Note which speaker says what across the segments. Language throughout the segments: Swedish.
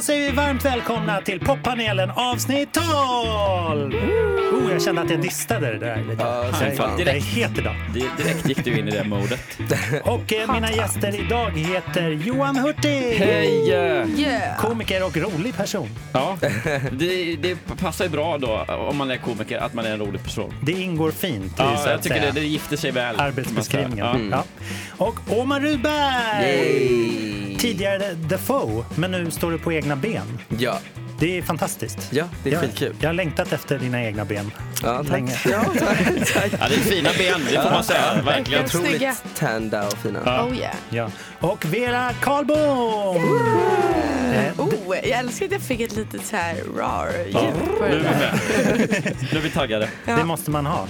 Speaker 1: Då säger vi varmt välkomna till poppanelen avsnitt 12! Oh, jag kände att jag distade det där lite.
Speaker 2: Ja, fan.
Speaker 1: jag är het idag.
Speaker 3: Di- Direkt gick du in i det modet.
Speaker 1: Och eh, mina gäster idag heter Johan Hurtig.
Speaker 3: Hej!
Speaker 4: Yeah.
Speaker 1: Komiker och rolig person.
Speaker 3: Ja, det, det passar ju bra då om man är komiker att man är en rolig person.
Speaker 1: Det ingår fint i så
Speaker 3: Ja,
Speaker 1: att
Speaker 3: jag tycker det, det gifter sig väl.
Speaker 1: arbetsbeskrivningen.
Speaker 3: man säga.
Speaker 1: Ja. Och Omar Rudberg! Tidigare The Foe, men nu står du på egna ben.
Speaker 2: Ja,
Speaker 1: Det är fantastiskt.
Speaker 2: ja, det är
Speaker 1: jag,
Speaker 2: skitkul.
Speaker 1: jag har längtat efter dina egna ben.
Speaker 2: Ja, tack.
Speaker 1: länge.
Speaker 2: Ja, tack. tack.
Speaker 3: Ja, det är fina ben, det får man säga. Verkligen.
Speaker 2: Otroligt tanda och fina.
Speaker 3: Ja.
Speaker 4: Oh yeah.
Speaker 1: Ja. Och Vera Karlbom!
Speaker 4: Oh, jag älskar att jag fick ett litet så här rar
Speaker 3: Ja,
Speaker 4: på
Speaker 3: nu är vi med. Nu är vi taggade.
Speaker 4: Ja.
Speaker 1: Det måste man ha.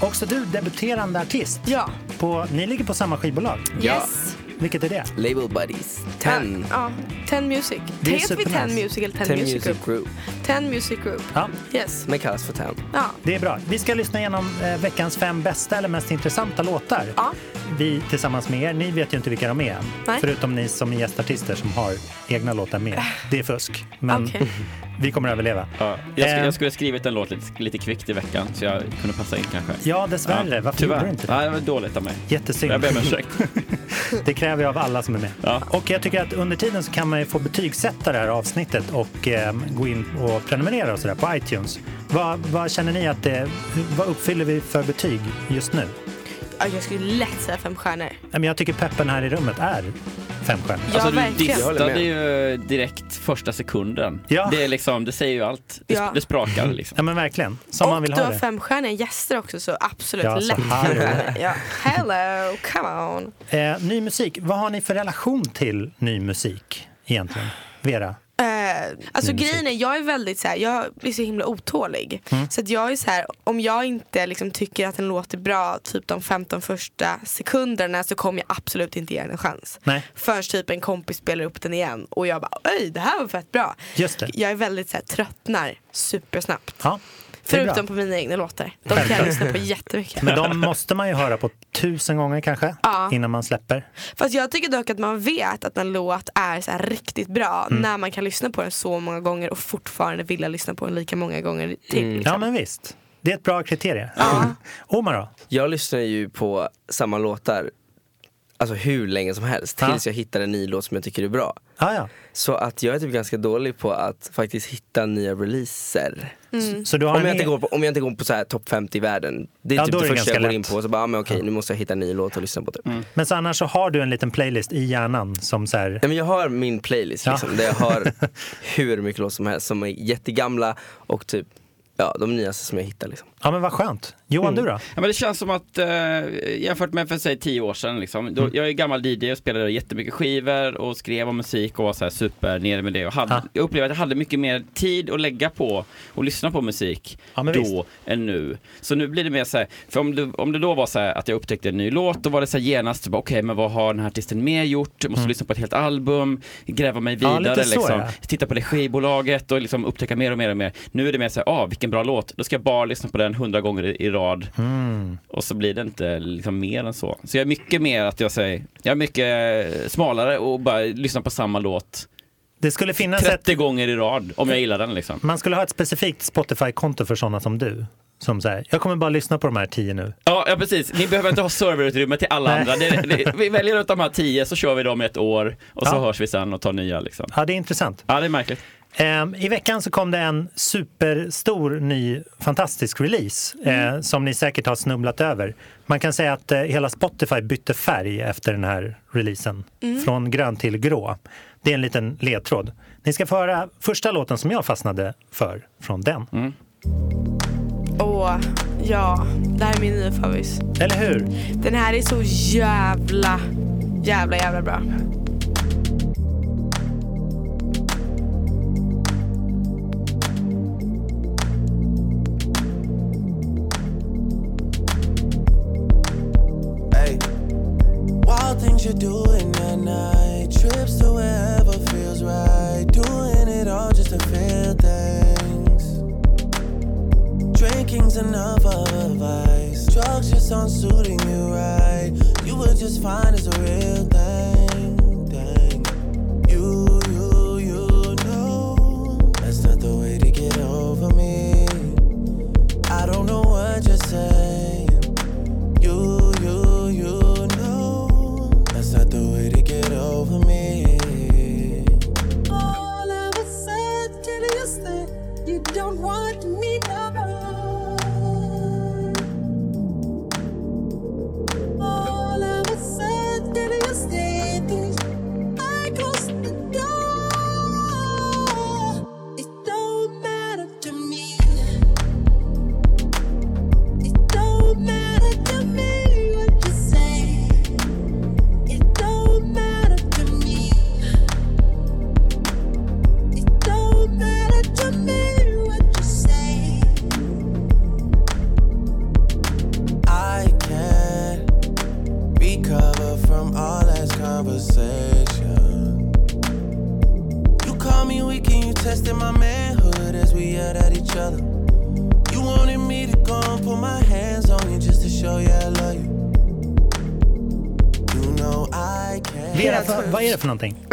Speaker 1: Också du, debuterande artist.
Speaker 4: Ja.
Speaker 1: På, ni ligger på samma skivbolag.
Speaker 4: Yes.
Speaker 1: Vilket är det?
Speaker 2: Label buddies. Ten.
Speaker 4: Ja, Ten Music.
Speaker 1: Det är
Speaker 4: Heter vi. Ten Music eller Ten,
Speaker 2: Ten
Speaker 4: Music,
Speaker 2: Music
Speaker 4: Group?
Speaker 2: Group.
Speaker 4: Ten Music Group.
Speaker 1: Ja,
Speaker 4: Yes.
Speaker 2: Men kallas för Ten.
Speaker 4: Ja.
Speaker 1: det är bra. Vi ska lyssna igenom eh, veckans fem bästa eller mest intressanta låtar.
Speaker 4: Ja.
Speaker 1: Vi tillsammans med er. Ni vet ju inte vilka de är än.
Speaker 4: Nej.
Speaker 1: Förutom ni som är gästartister som har egna låtar med. Det är fusk. Men
Speaker 4: Okej.
Speaker 1: vi kommer överleva.
Speaker 3: Ja, jag, sk-
Speaker 1: Eh.
Speaker 3: jag skulle ha skrivit en låt lite, lite kvickt i veckan så jag kunde passa in kanske.
Speaker 1: Ja, dessvärre. Varför gjorde du
Speaker 3: Tyvärr.
Speaker 1: inte det?
Speaker 3: Ja, det var dåligt av mig.
Speaker 1: Jättesynd.
Speaker 3: Jag ber om ursäkt.
Speaker 1: Det kräver jag av alla som är med.
Speaker 3: Ja.
Speaker 1: Och jag tycker att under tiden så kan man ju få betygsätta det här avsnittet och eh, gå in och prenumerera och sådär på iTunes. Vad, vad känner ni att det, vad uppfyller vi för betyg just nu?
Speaker 4: Ja, Jag skulle lätt säga fem stjärnor.
Speaker 1: Men jag tycker peppen här i rummet är fem stjärnor.
Speaker 4: Ja,
Speaker 3: Alltså, du
Speaker 4: verkligen.
Speaker 3: Distade ju direkt första sekunden.
Speaker 1: Ja.
Speaker 3: Det, är liksom, det säger ju allt. Det,
Speaker 4: Ja.
Speaker 3: det sprakar liksom.
Speaker 1: Ja men verkligen, som man
Speaker 4: och
Speaker 1: vill
Speaker 4: du
Speaker 1: ha
Speaker 4: har femstjärniga gäster också så absolut
Speaker 1: Ja,
Speaker 4: lätt. ja. Hello, come on.
Speaker 1: Eh, ny musik, vad har ni för relation till ny musik egentligen? Vera?
Speaker 4: Eh, alltså grejen är, jag är väldigt så här, jag är så himla otålig.
Speaker 1: Mm.
Speaker 4: Så att jag är så här, om jag inte liksom tycker att en låt är bra typ de 15 första sekunderna så kommer jag absolut inte ge den en chans.
Speaker 1: Nej,
Speaker 4: Förrän typ en kompis spelar upp den igen och jag bara oj det här var fett bra.
Speaker 1: just det.
Speaker 4: Jag är väldigt så här, tröttnar supersnabbt.
Speaker 1: Ja.
Speaker 4: Förutom på mina egna låtar. De kan jag lyssna på jättemycket.
Speaker 1: Men de måste man ju höra på tusen gånger kanske
Speaker 4: Ja.
Speaker 1: innan man släpper.
Speaker 4: Fast jag tycker dock att man vet att en låt är så här riktigt bra
Speaker 1: Mm.
Speaker 4: när man kan lyssna på den så många gånger och fortfarande vilja lyssna på den lika många gånger till.
Speaker 2: Mm.
Speaker 4: Liksom.
Speaker 1: Ja men visst, det är ett bra kriterie.
Speaker 4: Ja.
Speaker 1: Omar då?
Speaker 2: Jag lyssnar ju på samma låtar Alltså hur länge som helst
Speaker 1: Ja.
Speaker 2: tills jag hittar en ny låt som jag tycker är bra.
Speaker 1: Ah, ja.
Speaker 2: Så att jag är typ ganska dålig på att faktiskt hitta nya releaser.
Speaker 4: Mm.
Speaker 1: Så du har
Speaker 2: Om jag, inte går på, om jag inte går på så här topp 50 i världen. Det är
Speaker 1: Ja,
Speaker 2: typ det
Speaker 1: det
Speaker 2: första jag går in på. Så bara, ah, men okej nu måste jag hitta en ny låt att lyssna på typ.
Speaker 1: Men så annars så har du en liten playlist i hjärnan som så här,
Speaker 2: Ja, men jag har min playlist
Speaker 1: Ja.
Speaker 2: liksom, där jag har hur mycket låtar som helst som är jättegamla och typ ja, de nyaste som jag hittar. Liksom.
Speaker 1: ja men vad skönt. Johan
Speaker 2: Mm.
Speaker 1: du då?
Speaker 3: Ja, men det känns som att eh, jämfört med för säg tio år sedan, liksom, då,
Speaker 1: Mm.
Speaker 3: jag är gammal DJ och spelade jättemycket skivor och skrev om musik och var så här super nere med det. Och hade,
Speaker 1: Ja.
Speaker 3: Jag upplevde att jag hade mycket mer tid att lägga på och lyssna på musik
Speaker 1: Ja,
Speaker 3: då
Speaker 1: visst.
Speaker 3: än nu. Så nu blir det mer så här, för om det, om det då var så här att jag upptäckte en ny låt, då var det så här genast, okej men vad har den här artisten mer gjort? Jag måste lyssna på ett helt album, gräva mig
Speaker 1: Mm. Ja,
Speaker 3: vidare,
Speaker 1: lite så,
Speaker 3: liksom,
Speaker 1: ja.
Speaker 3: titta på det skivbolaget och liksom upptäcka mer och mer och mer. Nu är det mer så här, ah vilken bra låt, då ska jag bara lyssna på den hundra gånger i, i rad.
Speaker 1: Mm.
Speaker 3: Och så blir det inte liksom mer än så. Så jag är mycket mer att jag säger, jag är mycket smalare och bara lyssnar på samma låt
Speaker 1: Det skulle finnas ett,
Speaker 3: 30 gånger i rad om jag gillar den liksom.
Speaker 1: man skulle ha ett specifikt Spotify-konto för sådana som du. Som säger, jag kommer bara lyssna på de här tio nu.
Speaker 3: Ja, ja precis, ni behöver inte ha serverutrymme till alla andra. Det, det, vi väljer ut de här tio så kör vi dem ett år och så
Speaker 1: Ja.
Speaker 3: hörs vi sen och tar nya liksom.
Speaker 1: Ja, det är intressant.
Speaker 3: Ja, det är märkligt.
Speaker 1: Ehm, I veckan så kom det en superstor ny fantastisk release eh, som ni säkert har snubblat över. Man kan säga att eh, hela Spotify bytte färg efter den här releasen. Från grön till grå. Det är en liten ledtråd. Ni ska få höra första låten som jag fastnade för från den.
Speaker 4: Åh, ja. Det här är min nya favorit.
Speaker 1: Eller hur?
Speaker 4: Den här är så jävla, jävla, jävla bra.
Speaker 5: You're doing at night, trips to wherever feels right, doing it all just to feel things. Drinking's enough of a vice, drugs just aren't suiting you right. You were just fine as a real thing,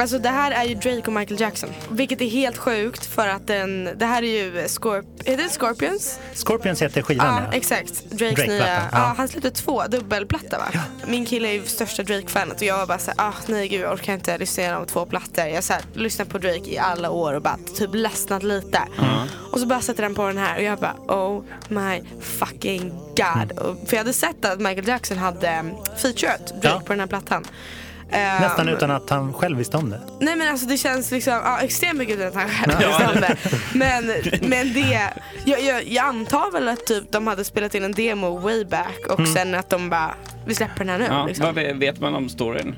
Speaker 4: Alltså det här är ju Drake och Michael Jackson. Vilket är helt sjukt för att den, det här är ju Scorp, är det Scorpions?
Speaker 1: Scorpions heter skivan
Speaker 4: Ja,
Speaker 1: ja.
Speaker 4: exakt. Drakes
Speaker 1: Drake-plattan,
Speaker 4: nya,
Speaker 1: ja.
Speaker 4: ja. han släppte två dubbelplatta va? Min kille är ju största Drake-fanet och jag var bara såhär, ah nej gud jag orkar inte lyssna igenom två plattor. Jag har lyssnat på Drake i alla år och bara typ ledsnat lite. Och så bara sätter den på den här och jag bara oh my fucking god. Och, för jag hade sett att Michael Jackson hade um, featuret Drake
Speaker 1: Ja.
Speaker 4: på den här plattan.
Speaker 1: Nästan
Speaker 4: Ehm,
Speaker 1: utan att han själv visste om det.
Speaker 4: Nej men alltså det känns liksom, ja, extremt mycket utan att han själv visste om det. Men, men det, jag, jag, jag antar väl att typ de hade spelat in en demo way back och
Speaker 1: Mm.
Speaker 4: sen att de bara, vi släpper den här nu.
Speaker 3: Ja,
Speaker 4: liksom.
Speaker 3: vad vet- man om storyn?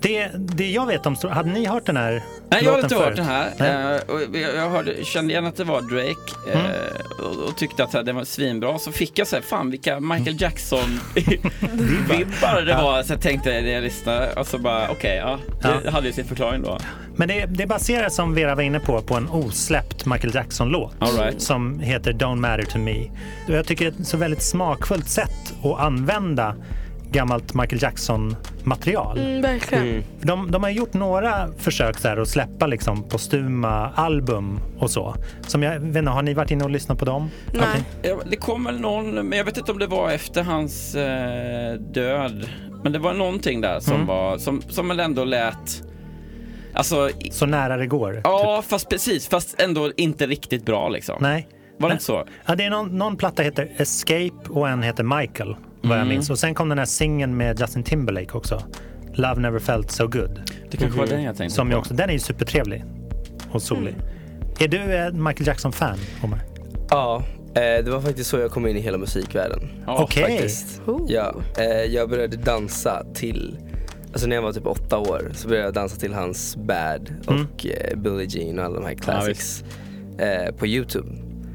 Speaker 1: det. Det jag vet om... Hade ni hört den här
Speaker 3: Nej, jag har inte hört
Speaker 1: förut?
Speaker 3: den här.
Speaker 1: Nej.
Speaker 3: Eh, jag hörde, kände igen att det var Drake
Speaker 1: Mm.
Speaker 3: eh, och, och tyckte att den var svinbra. Så fick jag så här, fan vilka Michael Jackson-vibbar det var. Så jag tänkte när jag lyssnade, och så bara okej, ja, det
Speaker 1: Ja.
Speaker 3: hade ju sin förklaring då.
Speaker 1: Men det, det baseras, som Vera var inne på, på en osläppt Michael Jackson-låt
Speaker 3: right.
Speaker 1: som heter Don't matter to me. Jag tycker det är ett så väldigt smakfullt sätt att använda gammalt Michael Jackson-material.
Speaker 4: Mm, verkligen.
Speaker 1: De, de har gjort några försök så här att släppa liksom postuma album och så. Som jag vet inte, har ni varit inne och lyssnat på dem?
Speaker 4: Nej.
Speaker 3: Ja, det kom väl någon, men jag vet inte om det var efter hans eh, död. Men det var någonting där som
Speaker 1: Mm.
Speaker 3: var, som, som väl ändå lät Alltså,
Speaker 1: Så nära det går?
Speaker 3: ja
Speaker 1: Typ.
Speaker 3: fast precis, fast ändå inte riktigt bra liksom.
Speaker 1: Nej.
Speaker 3: Var det inte så?
Speaker 1: Ja, det är någon, någon platta heter Escape och en heter Michael, vad
Speaker 3: Mm.
Speaker 1: jag minns. Och sen kom den här singeln med Justin Timberlake också. Love never felt so good.
Speaker 3: Det kanske var den jag tänkte
Speaker 1: Som
Speaker 3: på.
Speaker 1: jag också, den är ju supertrevlig och solig. Är du ett Michael Jackson-fan, Omar?
Speaker 2: Ja, eh, det var faktiskt så jag kom in i hela musikvärlden.
Speaker 1: Okej.
Speaker 2: Faktiskt.
Speaker 4: Oh.
Speaker 2: Ja, eh, jag började dansa till, alltså när jag var typ åtta år så började jag dansa till hans Bad
Speaker 1: Mm.
Speaker 2: och eh, Billie Jean och alla de här classics på Youtube.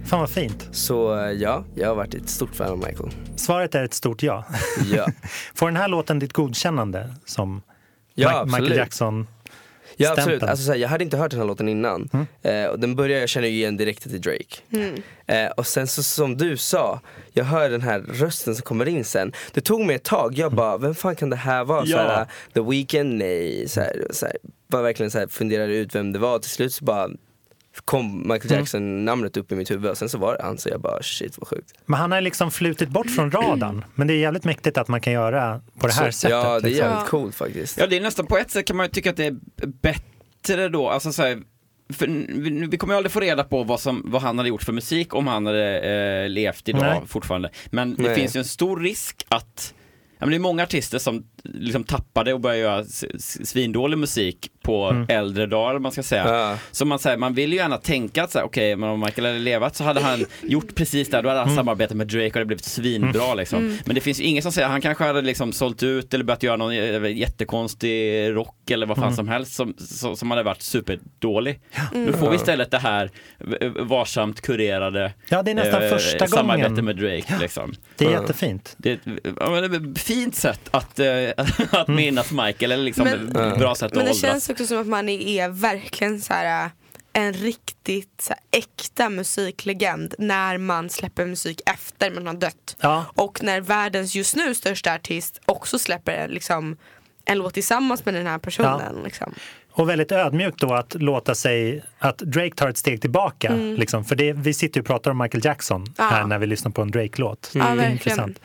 Speaker 1: Fan vad fint.
Speaker 2: Så eh, ja, jag har varit ett stort fan av Michael.
Speaker 1: Svaret är ett stort ja.
Speaker 2: Ja,
Speaker 1: Får den här låten ditt godkännande som
Speaker 2: Ja,
Speaker 1: Ma- Michael
Speaker 2: absolut.
Speaker 1: Jackson?
Speaker 2: ja absolut. Alltså, så här, jag hade inte hört den här låten innan.
Speaker 1: Mm.
Speaker 2: Eh, och den börjar, jag känner ju igen direkt till Drake.
Speaker 4: Mm.
Speaker 2: Eh, och sen så som du sa, jag hör den här rösten som kommer in sen. Det tog mig ett tag, jag bara, vem fan kan det här vara?
Speaker 3: Ja.
Speaker 2: Såhär, The Weeknd, nej. Såhär, såhär, bara verkligen såhär, funderade ut vem det var. Till slut så bara kom Michael Jackson namnet upp i mitt huvud och sen så var det han så jag bara shit vad sjukt.
Speaker 1: Men han har liksom flutit bort från radarn. Men det är jävligt mäktigt att man kan göra på det här
Speaker 2: så,
Speaker 1: sättet.
Speaker 2: ja det är
Speaker 1: liksom.
Speaker 2: jävligt coolt faktiskt.
Speaker 3: Ja, det är nästan på ett sätt kan man ju tycka att det är bättre då, alltså så här, för vi, vi kommer ju aldrig få reda på vad, som, vad han hade gjort för musik om han hade eh, levt idag
Speaker 1: Nej.
Speaker 3: fortfarande. Men det
Speaker 2: Nej.
Speaker 3: finns ju en stor risk att Ja, men det är många artister som liksom tappade och började göra svindålig musik på
Speaker 1: Mm.
Speaker 3: äldre dagar, man ska säga.
Speaker 2: Ja.
Speaker 3: Så man, säger, man vill ju gärna tänka att så här, okej, men om Michael hade levat så hade han gjort precis det, då hade han samarbetat med Drake och det blivit svinbra liksom. Men det finns ju ingen som säger, han kanske hade liksom sålt ut eller börjat göra någon eh, jättekonstig rock eller vad fan som helst som, som, som hade varit superdålig. Nu får vi istället det här eh, varsamt kurerade
Speaker 1: Ja, det är nästan
Speaker 3: eh,
Speaker 1: första
Speaker 3: samarbete
Speaker 1: gången.
Speaker 3: med Drake liksom.
Speaker 1: Det är jättefint.
Speaker 3: Det är ett ja, men det är ett fint sätt att, eh, att minnas Michael, eller liksom
Speaker 4: Men-
Speaker 3: ett bra sätt
Speaker 4: Men
Speaker 3: att
Speaker 4: det
Speaker 3: åldras.
Speaker 4: känns också som att man är verkligen så här en riktigt så här, äkta musiklegend när man släpper musik efter man har dött.
Speaker 1: Ja,
Speaker 4: Och när världens just nu största artist också släpper liksom, en låt tillsammans med den här personen. Liksom.
Speaker 1: och väldigt ödmjukt då att låta sig, att Drake tar ett steg tillbaka. Liksom. För det, vi sitter ju och pratar om Michael Jackson
Speaker 4: Mm. Ja.
Speaker 1: här när vi lyssnar på en Drake-låt.
Speaker 4: Ja,
Speaker 1: Det är
Speaker 4: verkligen.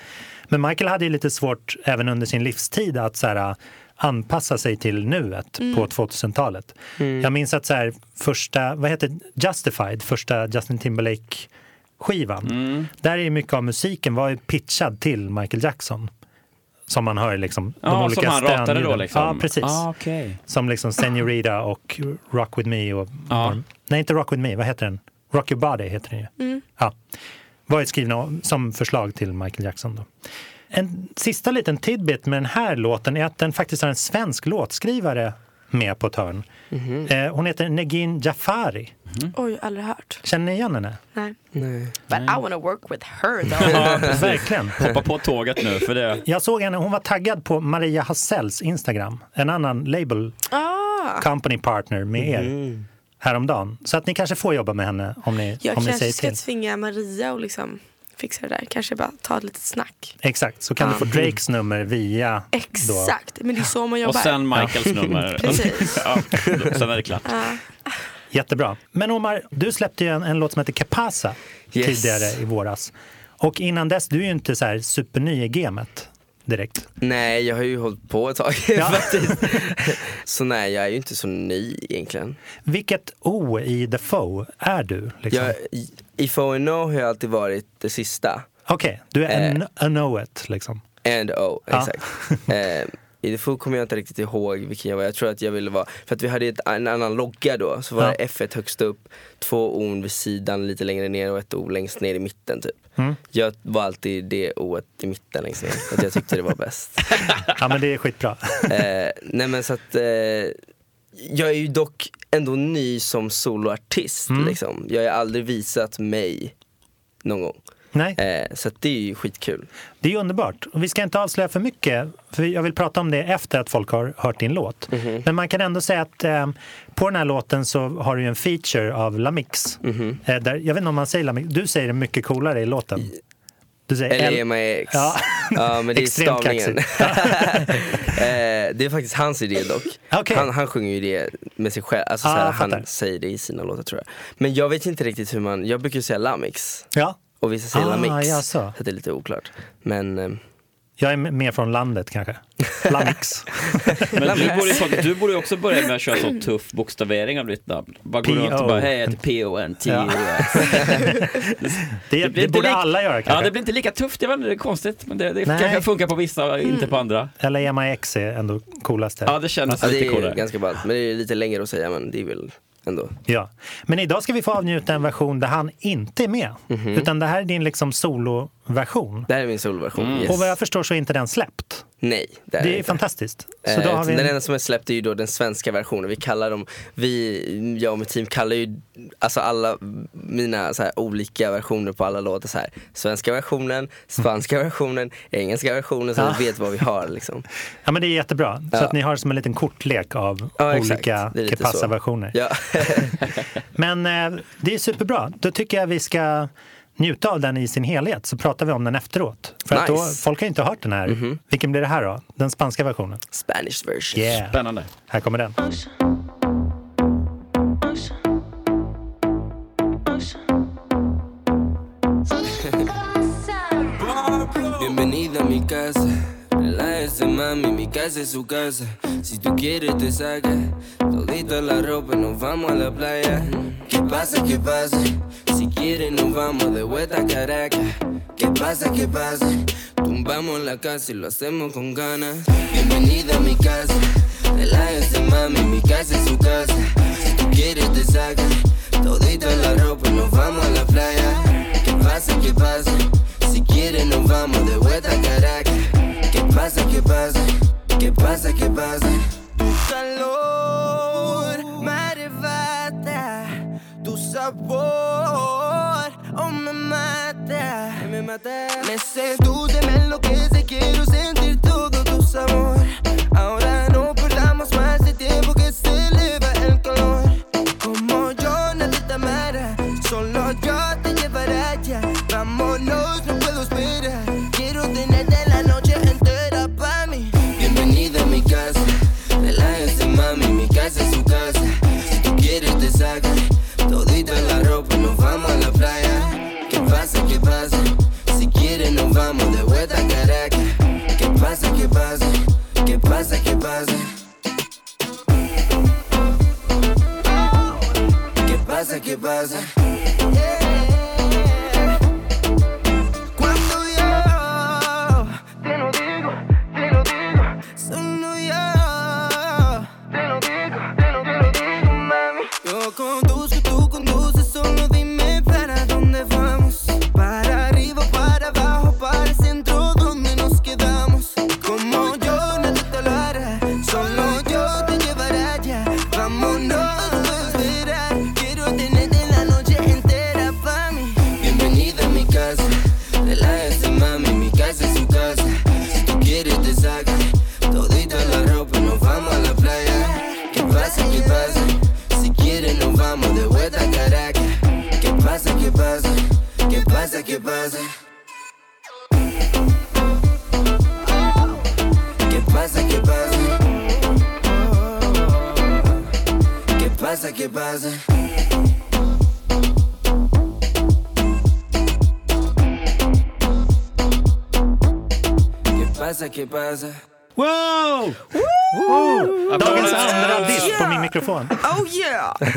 Speaker 1: Men Michael hade ju lite svårt även under sin livstid att så här, anpassa sig till nuet
Speaker 4: Mm.
Speaker 1: på 2000-talet. Jag minns att så här, första, vad heter Justified, första Justin Timberlake-skivan.
Speaker 3: Mm.
Speaker 1: Där är mycket av musiken var ju pitchad till Michael Jackson. Som man hör liksom. de
Speaker 3: Ja,
Speaker 1: olika
Speaker 3: som han ratade då liksom?
Speaker 1: Ja, precis.
Speaker 3: Ah, okej.
Speaker 1: Som liksom Senorita och Rock With Me. Och,
Speaker 3: Ja.
Speaker 1: Nej, inte Rock With Me. Vad heter den? Rock Your Body heter den ju. Ja. Var ju skrivna som förslag till Michael Jackson. Då. En sista liten tidbit med den här låten är att den faktiskt har en svensk låtskrivare med på ett hörn. Eh, hon heter Negin Jafari.
Speaker 4: Oj, aldrig hört.
Speaker 1: Känner ni igen henne?
Speaker 4: Nej.
Speaker 2: Nej.
Speaker 4: But I wanna work with her though.
Speaker 3: Ja.
Speaker 1: Verkligen.
Speaker 3: Hoppa på tåget nu för det.
Speaker 1: Jag såg henne, hon var taggad på Maria Hassells Instagram. En annan label
Speaker 4: ah.
Speaker 1: company partner med er. Häromdagen. Så att ni kanske får jobba med henne om ni,
Speaker 4: Jag
Speaker 1: om ni
Speaker 4: kanske
Speaker 1: säger
Speaker 4: ska
Speaker 1: till.
Speaker 4: tvinga Maria och liksom fixa det där. Kanske bara ta ett litet snack.
Speaker 1: Exakt, så kan du få Drakes nummer via... Då.
Speaker 4: Exakt, men det är så man jobbar.
Speaker 3: Och sen Michaels nummer.
Speaker 4: Precis.
Speaker 3: ja, sen är det klart.
Speaker 1: Jättebra. Men Omar, du släppte ju en, en låt som heter Capasa
Speaker 2: Yes.
Speaker 1: tidigare i våras. Och innan dess, du är ju inte så här superny i gamet direkt.
Speaker 2: Nej, jag har ju hållit på ett tag
Speaker 1: Ja.
Speaker 2: faktiskt. Så nej, jag är ju inte så ny egentligen.
Speaker 1: Vilket O i The Foe är du? Liksom?
Speaker 2: Jag, i- I Fo and No har jag alltid varit det sista.
Speaker 1: Okej, du är en
Speaker 2: Eh.
Speaker 1: a know it liksom.
Speaker 2: And O,
Speaker 1: Ja.
Speaker 2: exakt. eh, I The Foo kommer jag inte riktigt ihåg vilken jag var. Jag tror att jag ville vara, för att vi hade ett, en annan logga då. Så var
Speaker 1: Ja.
Speaker 2: det F1 högst upp, två O vid sidan lite längre ner och ett O längst ner i mitten typ.
Speaker 1: Mm.
Speaker 2: Jag var alltid det O i mitten längst ner, för att jag tyckte det var bäst.
Speaker 1: Ja, men det är skitbra.
Speaker 2: eh, nej men så att, eh, jag är ju dock ändå ny som soloartist
Speaker 1: Mm.
Speaker 2: liksom. Jag har aldrig visat mig någon gång.
Speaker 1: Nej,
Speaker 2: Eh, så det är ju skitkul.
Speaker 1: det är underbart. Och vi ska inte avslöja för mycket, för jag vill prata om det efter att folk har hört din låt.
Speaker 2: Mhm.
Speaker 1: Men man kan ändå säga att eh, på den här låten så har du ju en feature av Lamix.
Speaker 2: Mhm.
Speaker 1: Eh, där, jag vet inte om man säger Lamix, du säger det mycket coolare i låten. Du säger
Speaker 2: Eller
Speaker 1: L-
Speaker 2: EMAX.
Speaker 1: Ja.
Speaker 2: ja men det är stavningen. eh, det är faktiskt hans idé dock.
Speaker 1: Okej.
Speaker 2: Han, han sjunger ju det med sig själv, alltså,
Speaker 1: Ah,
Speaker 2: såhär, han säger det i sina låtar tror jag. Men jag vet inte riktigt hur man, jag brukar ju säga Lamix
Speaker 1: Ja,
Speaker 2: och vissa säger
Speaker 1: Ah,
Speaker 2: Lamix.
Speaker 1: jaså.
Speaker 2: Så att det är lite oklart. Men eh,
Speaker 1: jag är mer från landet kanske. Lamix.
Speaker 3: Men du borde, du borde också börja med att köra så tuff bokstavering av ditt namn. Bara gå runt och bara, hej jag heter P-O-N-T-O-S.
Speaker 1: Det,
Speaker 3: blir
Speaker 1: det
Speaker 3: inte
Speaker 1: borde
Speaker 3: lik-
Speaker 1: alla göra
Speaker 3: Ja,
Speaker 1: kanske.
Speaker 3: det blir inte lika tufft, jag vet inte, det är konstigt. Men det, det kanske funkar på vissa, inte på andra.
Speaker 1: Eller EMAX är ändå coolaste.
Speaker 3: Ja, det kändes
Speaker 2: ja, det
Speaker 3: lite
Speaker 2: är
Speaker 3: coolare.
Speaker 2: ganska ballt. Men det är lite längre att säga men det är väl ändå.
Speaker 1: Ja. Men idag ska vi få avnjuta en version där han inte är med.
Speaker 2: Mhm.
Speaker 1: Utan det här är din liksom soloversion.
Speaker 2: Det här är min soloversion. Yes.
Speaker 1: Och vad jag förstår så är inte den släppt.
Speaker 2: Nej, det är,
Speaker 1: Det är
Speaker 2: inte.
Speaker 1: fantastiskt. Så
Speaker 2: Eh,
Speaker 1: då har vi
Speaker 2: Den
Speaker 1: en...
Speaker 2: enda som är släppt är ju då den svenska versionen. Vi kallar dem, vi, jag och mitt team kallar ju alltså alla mina så här, olika versioner på alla låtar så här. Svenska versionen, spanska versionen, engelska versionen så
Speaker 1: Ja.
Speaker 2: att vi vet vad vi har liksom.
Speaker 1: Ja men det är jättebra. Så
Speaker 2: Ja.
Speaker 1: att ni har som en liten kortlek av
Speaker 2: Ja,
Speaker 1: olika. Kepassa-versioner.
Speaker 2: Ja.
Speaker 1: Men eh, det är superbra. Då tycker jag vi ska njuta av den i sin helhet så pratar vi om den efteråt. För att då,
Speaker 2: Nice.
Speaker 1: Folk har ju inte hört den här. Vilken blir det här då? Den spanska versionen?
Speaker 2: Spanish version.
Speaker 1: Yeah,
Speaker 3: Spännande.
Speaker 1: här kommer den.
Speaker 6: Bienvenida a mi casa. Relájese, mami, mi casa es su casa. Si tú quieres, te saca todita la ropa, nos vamos a la playa. ¿Qué pasa, qué pasa? Si quieres, nos vamos de vuelta a Caracas. ¿Qué pasa, qué pasa? Tumbamos la casa y lo hacemos con ganas. Bienvenida a mi casa. Relájese, mami, mi casa es su casa. Si tú quieres, te saca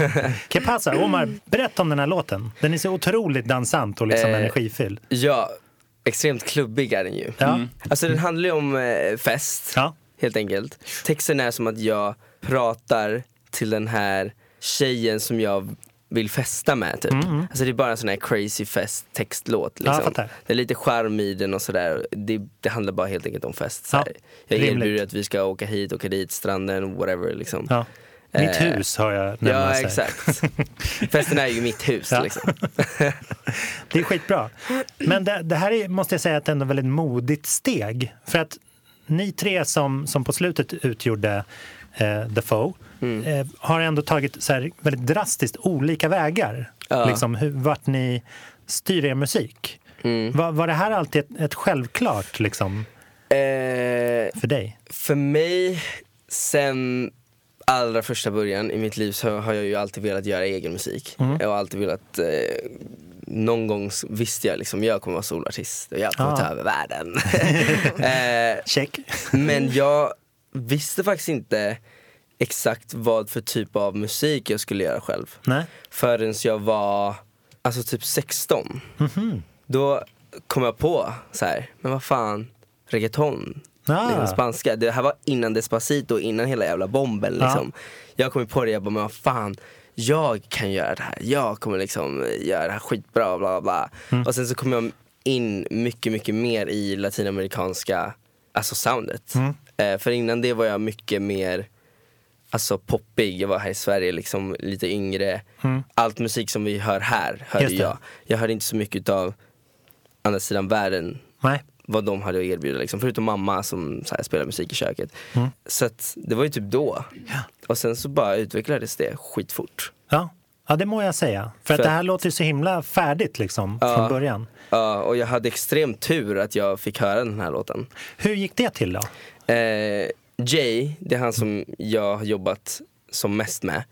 Speaker 6: Que pasa?
Speaker 1: Omar, berätta om den här låten. Den är så otroligt dansant och liksom
Speaker 2: Eh,
Speaker 1: energifylld.
Speaker 2: Ja, extremt klubbig är den ju.
Speaker 1: Ja.
Speaker 2: Alltså den handlar ju om eh, fest,
Speaker 1: Ja.
Speaker 2: helt enkelt. Texten är som att jag pratar till den här tjejen som jag vill festa med typ. Alltså det är bara en sån här crazy fest textlåt
Speaker 1: Mm, Ja,
Speaker 2: liksom.
Speaker 1: fattar.
Speaker 2: det är lite charm i den och sådär. Det, det handlar bara helt enkelt om fest.
Speaker 1: Ja.
Speaker 2: Jag
Speaker 1: rimligt.
Speaker 2: erbjuder att vi ska åka hit, åka dit, stranden, whatever liksom.
Speaker 1: Ja. Mitt
Speaker 2: Eh,
Speaker 1: hus har jag nämnas
Speaker 2: Ja, exakt. Festen är ju mitt hus
Speaker 1: Ja.
Speaker 2: liksom.
Speaker 1: Det är skitbra. Men det, det här är, måste jag säga, ett ändå väldigt modigt steg. För att ni tre som, som på slutet utgjorde eh, The Foe
Speaker 2: Mm.
Speaker 1: eh, har ändå tagit så här väldigt drastiskt olika vägar.
Speaker 2: Ja.
Speaker 1: Liksom, hur, vart ni styr er musik.
Speaker 2: Mm.
Speaker 1: Var, var det här alltid ett, ett självklart liksom,
Speaker 2: Eh,
Speaker 1: för dig?
Speaker 2: För mig, sen allra första början i mitt liv så har jag ju alltid velat göra egen musik. Jag har alltid velat, eh, någon gång visste jag liksom, jag kommer vara solartist och jag kommer
Speaker 1: Ah.
Speaker 2: ta över världen. eh,
Speaker 1: Check.
Speaker 2: men jag visste faktiskt inte exakt vad för typ av musik jag skulle göra själv.
Speaker 1: Nej.
Speaker 2: Förrän jag var, alltså typ 16.
Speaker 1: Mhm.
Speaker 2: Då kom jag på så här, men vad fan, reggaeton,
Speaker 1: Ah.
Speaker 2: liksom spanska. Det här var innan Despacito, innan hela jävla bomben
Speaker 1: Ja.
Speaker 2: liksom. Jag kom på det, jag bara, men vad fan, jag kan göra det här. Jag kommer liksom göra det här skitbra, bla bla bla.
Speaker 1: Mm.
Speaker 2: Och sen så kom jag in mycket, mycket mer i latinamerikanska, alltså soundet.
Speaker 1: Mm.
Speaker 2: Eh, för innan det var jag mycket mer Alltså poppig, jag var här i Sverige liksom lite yngre. Allt musik som vi hör här hörde
Speaker 1: Mm.
Speaker 2: Jag. Jag hörde inte så mycket av andra sidan världen
Speaker 1: Nej.
Speaker 2: Vad de hade att erbjuda liksom. Förutom mamma som så här, spelar musik i köket.
Speaker 1: Mm.
Speaker 2: Så att, det var ju typ då. Och sen så bara utvecklades det skitfort.
Speaker 1: Ja. ja, det må jag säga. För att
Speaker 2: För-
Speaker 1: det här låter ju så himla färdigt liksom, från början.
Speaker 2: Ja, och jag hade extrem tur att jag fick höra den här låten.
Speaker 1: Hur gick det till då?
Speaker 2: Eh, Jay, det är han som jag har jobbat som mest med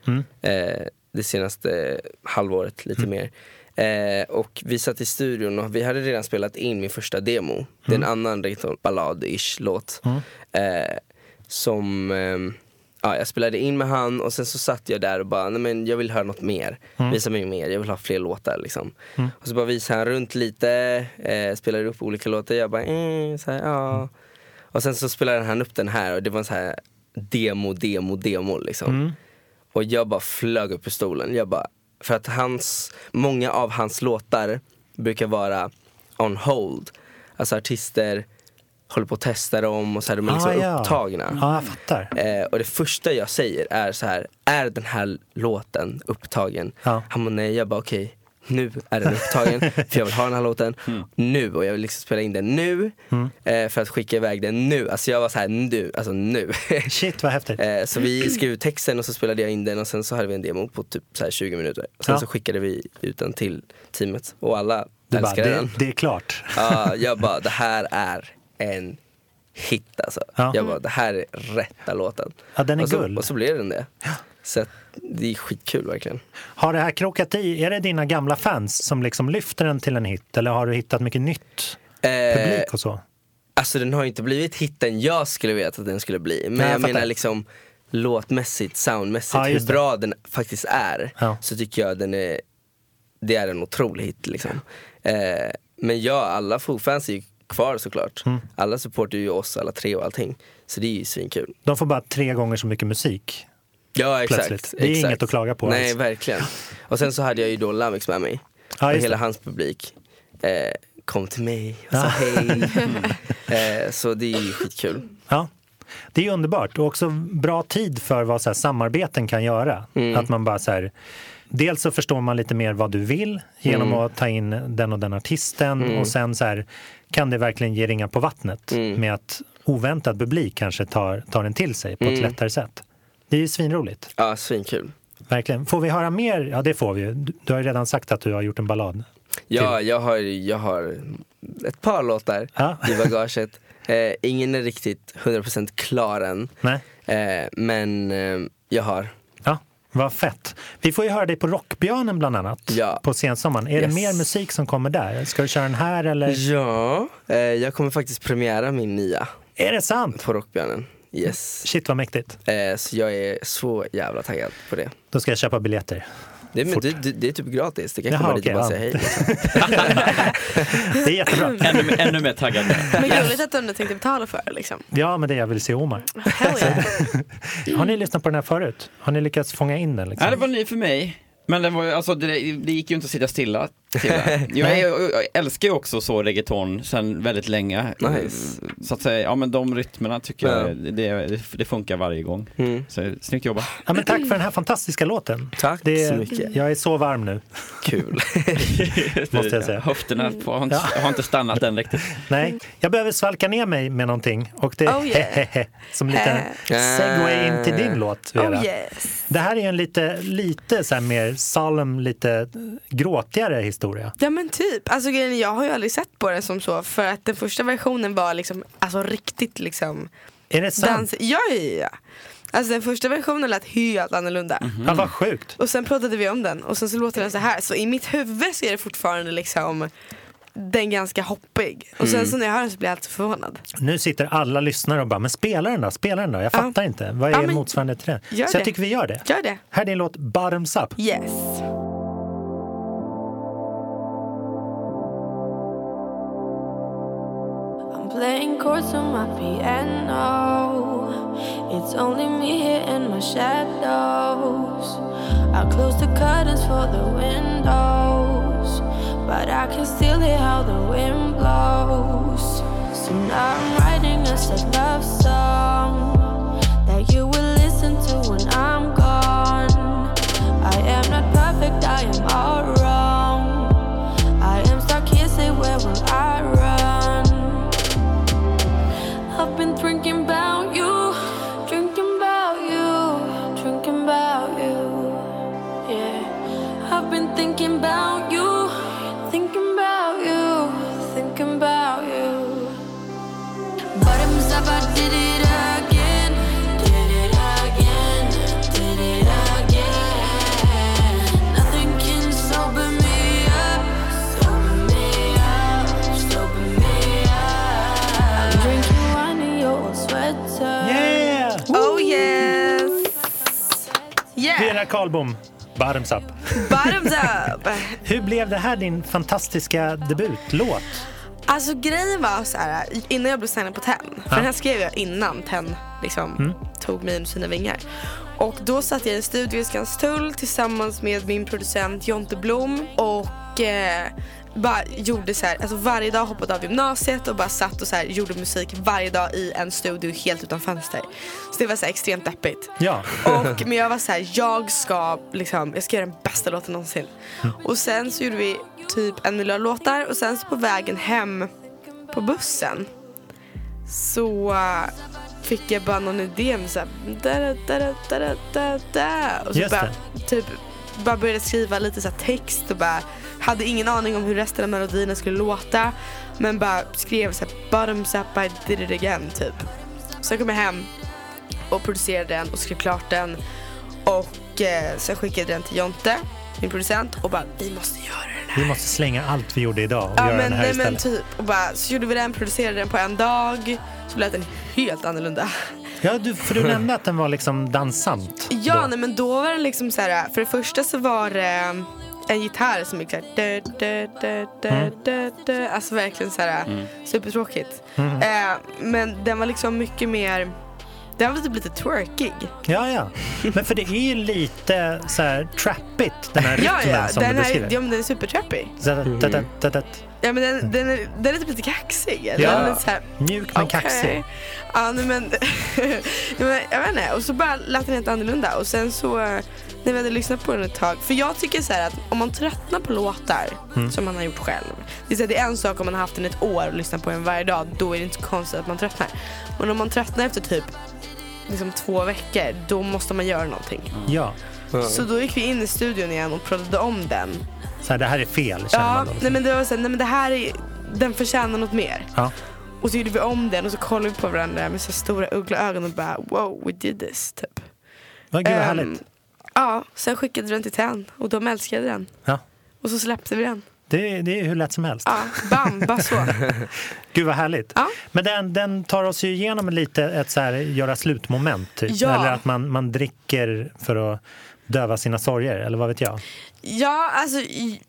Speaker 2: eh, det senaste halvåret, lite mer. Eh, och vi satt i studion och vi hade redan spelat in min första demo. Det är en annan ballad-ish låt. Eh, som eh, ja, jag spelade in med han och sen så satt jag där och bara, nej men jag vill höra något mer. Visa mig mer, jag vill ha fler låtar liksom. Och så bara visade han runt lite, eh, spelade upp olika låtar. Jag bara, eh, så här, ja. Och sen så spelade han upp den här och det var en så här demo, demo, demo liksom. Och jag bara flög upp i stolen. Jag bara, för att hans, många av hans låtar brukar vara on hold. Alltså artister håller på att testa dem och så här, de är liksom
Speaker 1: Ah, ja.
Speaker 2: upptagna.
Speaker 1: Ja, jag fattar.
Speaker 2: Eh, och det första jag säger är så här, är den här låten upptagen?
Speaker 1: Ja.
Speaker 2: Han bara nej, jag bara okej, nu är den upptagen för jag vill ha den här låten nu och jag vill liksom spela in den nu eh, för att skicka iväg den nu. Alltså jag var så här nu, alltså nu.
Speaker 1: Shit, vad häftigt.
Speaker 2: Eh, så vi skrev ut texten och så spelade jag in den och sen så hade vi en demo på typ så här 20 minuter. Sen
Speaker 1: Ja.
Speaker 2: så skickade vi ut den till teamet och alla
Speaker 1: Du bara,
Speaker 2: älskade
Speaker 1: det,
Speaker 2: den.
Speaker 1: det är klart.
Speaker 2: Ja, jag bara, det här är en hit alltså.
Speaker 1: Ja.
Speaker 2: Jag bara, det här är rätta låten.
Speaker 1: Ja, den är
Speaker 2: och så,
Speaker 1: guld.
Speaker 2: Och så blev den det. Så att, det är skitkul verkligen.
Speaker 1: Har det här krokat i? Är det dina gamla fans som liksom lyfter den till en hit? Eller har du hittat mycket nytt
Speaker 2: Eh,
Speaker 1: publik och så?
Speaker 2: Alltså den har ju inte blivit hitten jag skulle veta att den skulle bli. Men
Speaker 1: Nej, jag
Speaker 2: jag, menar liksom låtmässigt, soundmässigt,
Speaker 1: Ja,
Speaker 2: hur bra den faktiskt är.
Speaker 1: Ja.
Speaker 2: Så tycker jag den är, det är en otrolig hit liksom. Eh, men ja, alla Foo-fans är ju kvar såklart.
Speaker 1: Mm.
Speaker 2: Alla supportar ju oss alla tre och allting. Så det är ju svinkul.
Speaker 1: De får bara tre gånger så mycket musik.
Speaker 2: Ja exakt.
Speaker 1: Plötsligt. Det är
Speaker 2: exakt.
Speaker 1: inget att klaga på
Speaker 2: Nej
Speaker 1: alls.
Speaker 2: verkligen. Och sen så hade jag ju då Lamix med mig.
Speaker 1: Ja,
Speaker 2: och hela
Speaker 1: det.
Speaker 2: hans publik eh, kom till mig och sa hej. eh, så det är ju skitkul.
Speaker 1: Ja. Det är underbart och också bra tid för vad så här samarbeten kan göra.
Speaker 2: Mm.
Speaker 1: Att man bara så här, dels så förstår man lite mer vad du vill genom
Speaker 2: Mm.
Speaker 1: att ta in den och den artisten och sen så här, kan det verkligen ge ringa på vattnet
Speaker 2: Mm.
Speaker 1: med att oväntad publik kanske tar, tar den till sig på ett
Speaker 2: Mm.
Speaker 1: lättare sätt. Det är ju svinroligt.
Speaker 2: Ja, svinkul.
Speaker 1: Verkligen. Får vi höra mer? Ja, det får vi ju. Du, har ju redan sagt att du har gjort en ballad.
Speaker 2: Ja, jag har, jag har ett par låtar
Speaker 1: Ja.
Speaker 2: i bagaget. Eh, ingen är riktigt 100% klar än.
Speaker 1: Nej.
Speaker 2: Eh, men eh, jag har.
Speaker 1: Ja, vad fett. Vi får ju höra dig på Rockbjörnen bland annat
Speaker 2: Ja.
Speaker 1: på sensommaren. Är det
Speaker 2: Yes.
Speaker 1: mer musik som kommer där? Ska du köra den här eller?
Speaker 2: Ja, eh, jag kommer faktiskt premiära min nya
Speaker 1: Är det sant?
Speaker 2: på Rockbjörnen. Yes.
Speaker 1: Shit vad mäktigt.
Speaker 2: Eh, så jag är så jävla taggad på det.
Speaker 1: Då ska jag köpa biljetter.
Speaker 2: Det, men det, det, det är typ gratis, det kan
Speaker 1: Jaha,
Speaker 2: komma dit och bara
Speaker 1: ja.
Speaker 2: säga hej. Liksom.
Speaker 1: Det är jättebra.
Speaker 3: Ännu, ännu mer taggad.
Speaker 4: Men roligt att du ändå tänkte betala för det liksom.
Speaker 1: Ja, men det är jag vill se Omar.
Speaker 4: Yeah.
Speaker 1: Har ni lyssnat på den här förut? Har ni lyckats fånga in den? Liksom?
Speaker 3: Ja, det var ny för mig. Men det, var, alltså, det, det gick ju inte att sitta stilla det. Jag, är, jag älskar ju också så reggaeton sen väldigt länge.
Speaker 2: Nice.
Speaker 3: Så att säga, ja men de rytmerna tycker
Speaker 2: Ja.
Speaker 3: jag, det, det, funkar varje gång.
Speaker 2: Mm.
Speaker 3: Så snyggt jobbat.
Speaker 1: Ja, men tack för den här fantastiska låten.
Speaker 2: Tack
Speaker 1: Det,
Speaker 2: så mycket.
Speaker 1: Jag är så varm nu,
Speaker 2: Kul.
Speaker 1: måste jag säga.
Speaker 3: Höfterna på, har, inte,
Speaker 1: Ja.
Speaker 3: har inte stannat än riktigt.
Speaker 1: Nej, jag behöver svalka ner mig med någonting och det är
Speaker 4: Oh, yeah.
Speaker 1: hehehe som lite
Speaker 2: Eh.
Speaker 1: segway in till din låt, Vera.
Speaker 4: Oh yes.
Speaker 1: Det här är en lite, lite så här mer solemn, lite gråtigare historia.
Speaker 4: Ja men typ, alltså grejen jag har ju aldrig sett på den som så för att den första versionen var liksom, alltså riktigt liksom
Speaker 1: Är det sant?
Speaker 4: dans. Ja, ja, ja. Alltså den första versionen lät helt annorlunda.
Speaker 1: Ja, vad sjukt.
Speaker 4: Och sen pratade vi om den och sen så låter den så här. Så i mitt huvud så är det fortfarande liksom den ganska hoppig. Och sen så när jag hör den så blir jag alltid förvånad.
Speaker 1: Nu sitter alla lyssnare och bara, men spela den då, spela den då. Jag
Speaker 4: Ja.
Speaker 1: fattar inte. Vad är
Speaker 4: Ja,
Speaker 1: motsvarande till det?
Speaker 4: gör
Speaker 1: Så jag
Speaker 4: det.
Speaker 1: tycker vi gör det.
Speaker 4: Gör det.
Speaker 1: Här är din låt Bottoms Up.
Speaker 4: Yes.
Speaker 7: I'm playing chords on my piano. It's only me here in my shadows. I close the curtains for the windows, but I can still hear how the wind blows. So now I'm writing us a love song
Speaker 1: Vera Karlbom, Bottoms Up.
Speaker 4: Bottoms up.
Speaker 1: Hur blev det här din fantastiska debutlåt?
Speaker 4: Alltså grejen var så här, innan jag blev signad på TEN, för
Speaker 1: Ja.
Speaker 4: den här skrev jag innan TEN liksom tog mig under sina vingar. Och då satt jag i en studio i Skanstull tillsammans med min producent Jonte Blom och eh, bara gjorde så här, alltså varje dag hoppade av gymnasiet och bara satt och så här, gjorde musik varje dag i en studio helt utan fönster. Så det var så här, extremt deppigt.
Speaker 1: Ja.
Speaker 4: Och, men jag var så här, jag ska liksom, jag ska göra den bästa låten någonsin. Och sen så gjorde vi typ en miljard låtar och sen så på vägen hem på bussen så äh, fick jag bara någon idé med såhär da, da, da, da, da, da, da. och så
Speaker 1: Just
Speaker 4: bara, typ, bara började skriva lite så här text och bara hade ingen aning om hur resten av melodierna skulle låta men bara skrev så här bottoms up I did it again typ. Sen kom jag hem och producerade den och skrev klart den och eh, sen skickade jag den till Jonte, min producent och bara vi måste göra den här.
Speaker 1: Vi måste slänga allt vi gjorde idag och
Speaker 4: Ja
Speaker 1: göra
Speaker 4: men,
Speaker 1: den här
Speaker 4: nej, men
Speaker 1: istället.
Speaker 4: typ, och bara, så gjorde vi den, producerade den på en dag så lät den helt annorlunda.
Speaker 1: Ja, du, för du nämnde att den var liksom dansant.
Speaker 4: Ja
Speaker 1: då.
Speaker 4: nej men då var den liksom så här. för det första så var det en gitarr som gick såhär dö, dö, dö, dö,
Speaker 1: Mm.
Speaker 4: dö, dö. Alltså verkligen såhär supertråkigt. Eh, men den var liksom mycket mer, den var typ lite twerkig.
Speaker 1: Ja, ja. Men för det är ju lite så här trappigt, den här rytmen
Speaker 4: Ja ja,
Speaker 1: som
Speaker 4: den,
Speaker 1: du
Speaker 4: här,
Speaker 1: beskriver.
Speaker 4: ja men den är supertrappig.
Speaker 1: Så
Speaker 4: Ja men den, den, är, den är typ lite kaxig. Eller?
Speaker 1: Ja.
Speaker 4: Den är så här,
Speaker 1: Mjuk men
Speaker 4: Okej.
Speaker 1: kaxig.
Speaker 4: Ja, nej, men, jag vet inte. Och så bara lät den helt annorlunda. Och sen så eh, när vi hade lyssnat på den ett tag. För jag tycker så här att om man tröttnar på låtar
Speaker 1: Mm.
Speaker 4: som man har gjort själv. Det är, här, det är en sak om man har haft den ett år och lyssnat på den varje dag. Då är det inte konstigt att man tröttnar. Men om man tröttnar efter typ liksom två veckor. Då måste man göra någonting.
Speaker 1: Ja.
Speaker 4: Så då gick vi in i studion igen och pratade om den.
Speaker 1: Så här, det här är fel känner
Speaker 4: Ja,
Speaker 1: man då.
Speaker 4: nej men det var så här, nej men det här är, den förtjänar något mer.
Speaker 1: Ja.
Speaker 4: Och så gjorde vi om den och så kollade vi på varandra med så stora uggleögon och bara wow, we did this typ.
Speaker 1: Vad gud vad
Speaker 4: Ehm,
Speaker 1: härligt.
Speaker 4: Ja, sen skickade vi den till TEN och de älskade den.
Speaker 1: Ja.
Speaker 4: Och så släppte vi den.
Speaker 1: Det, det är hur lätt som helst.
Speaker 4: Ja, bam, bara så.
Speaker 1: Gud vad härligt.
Speaker 4: Ja.
Speaker 1: Men den, den tar oss ju igenom lite ett så här, göra slutmoment. Typ.
Speaker 4: Ja.
Speaker 1: Eller att man, man dricker för att döva sina sorger, eller vad vet jag.
Speaker 4: Ja, alltså i-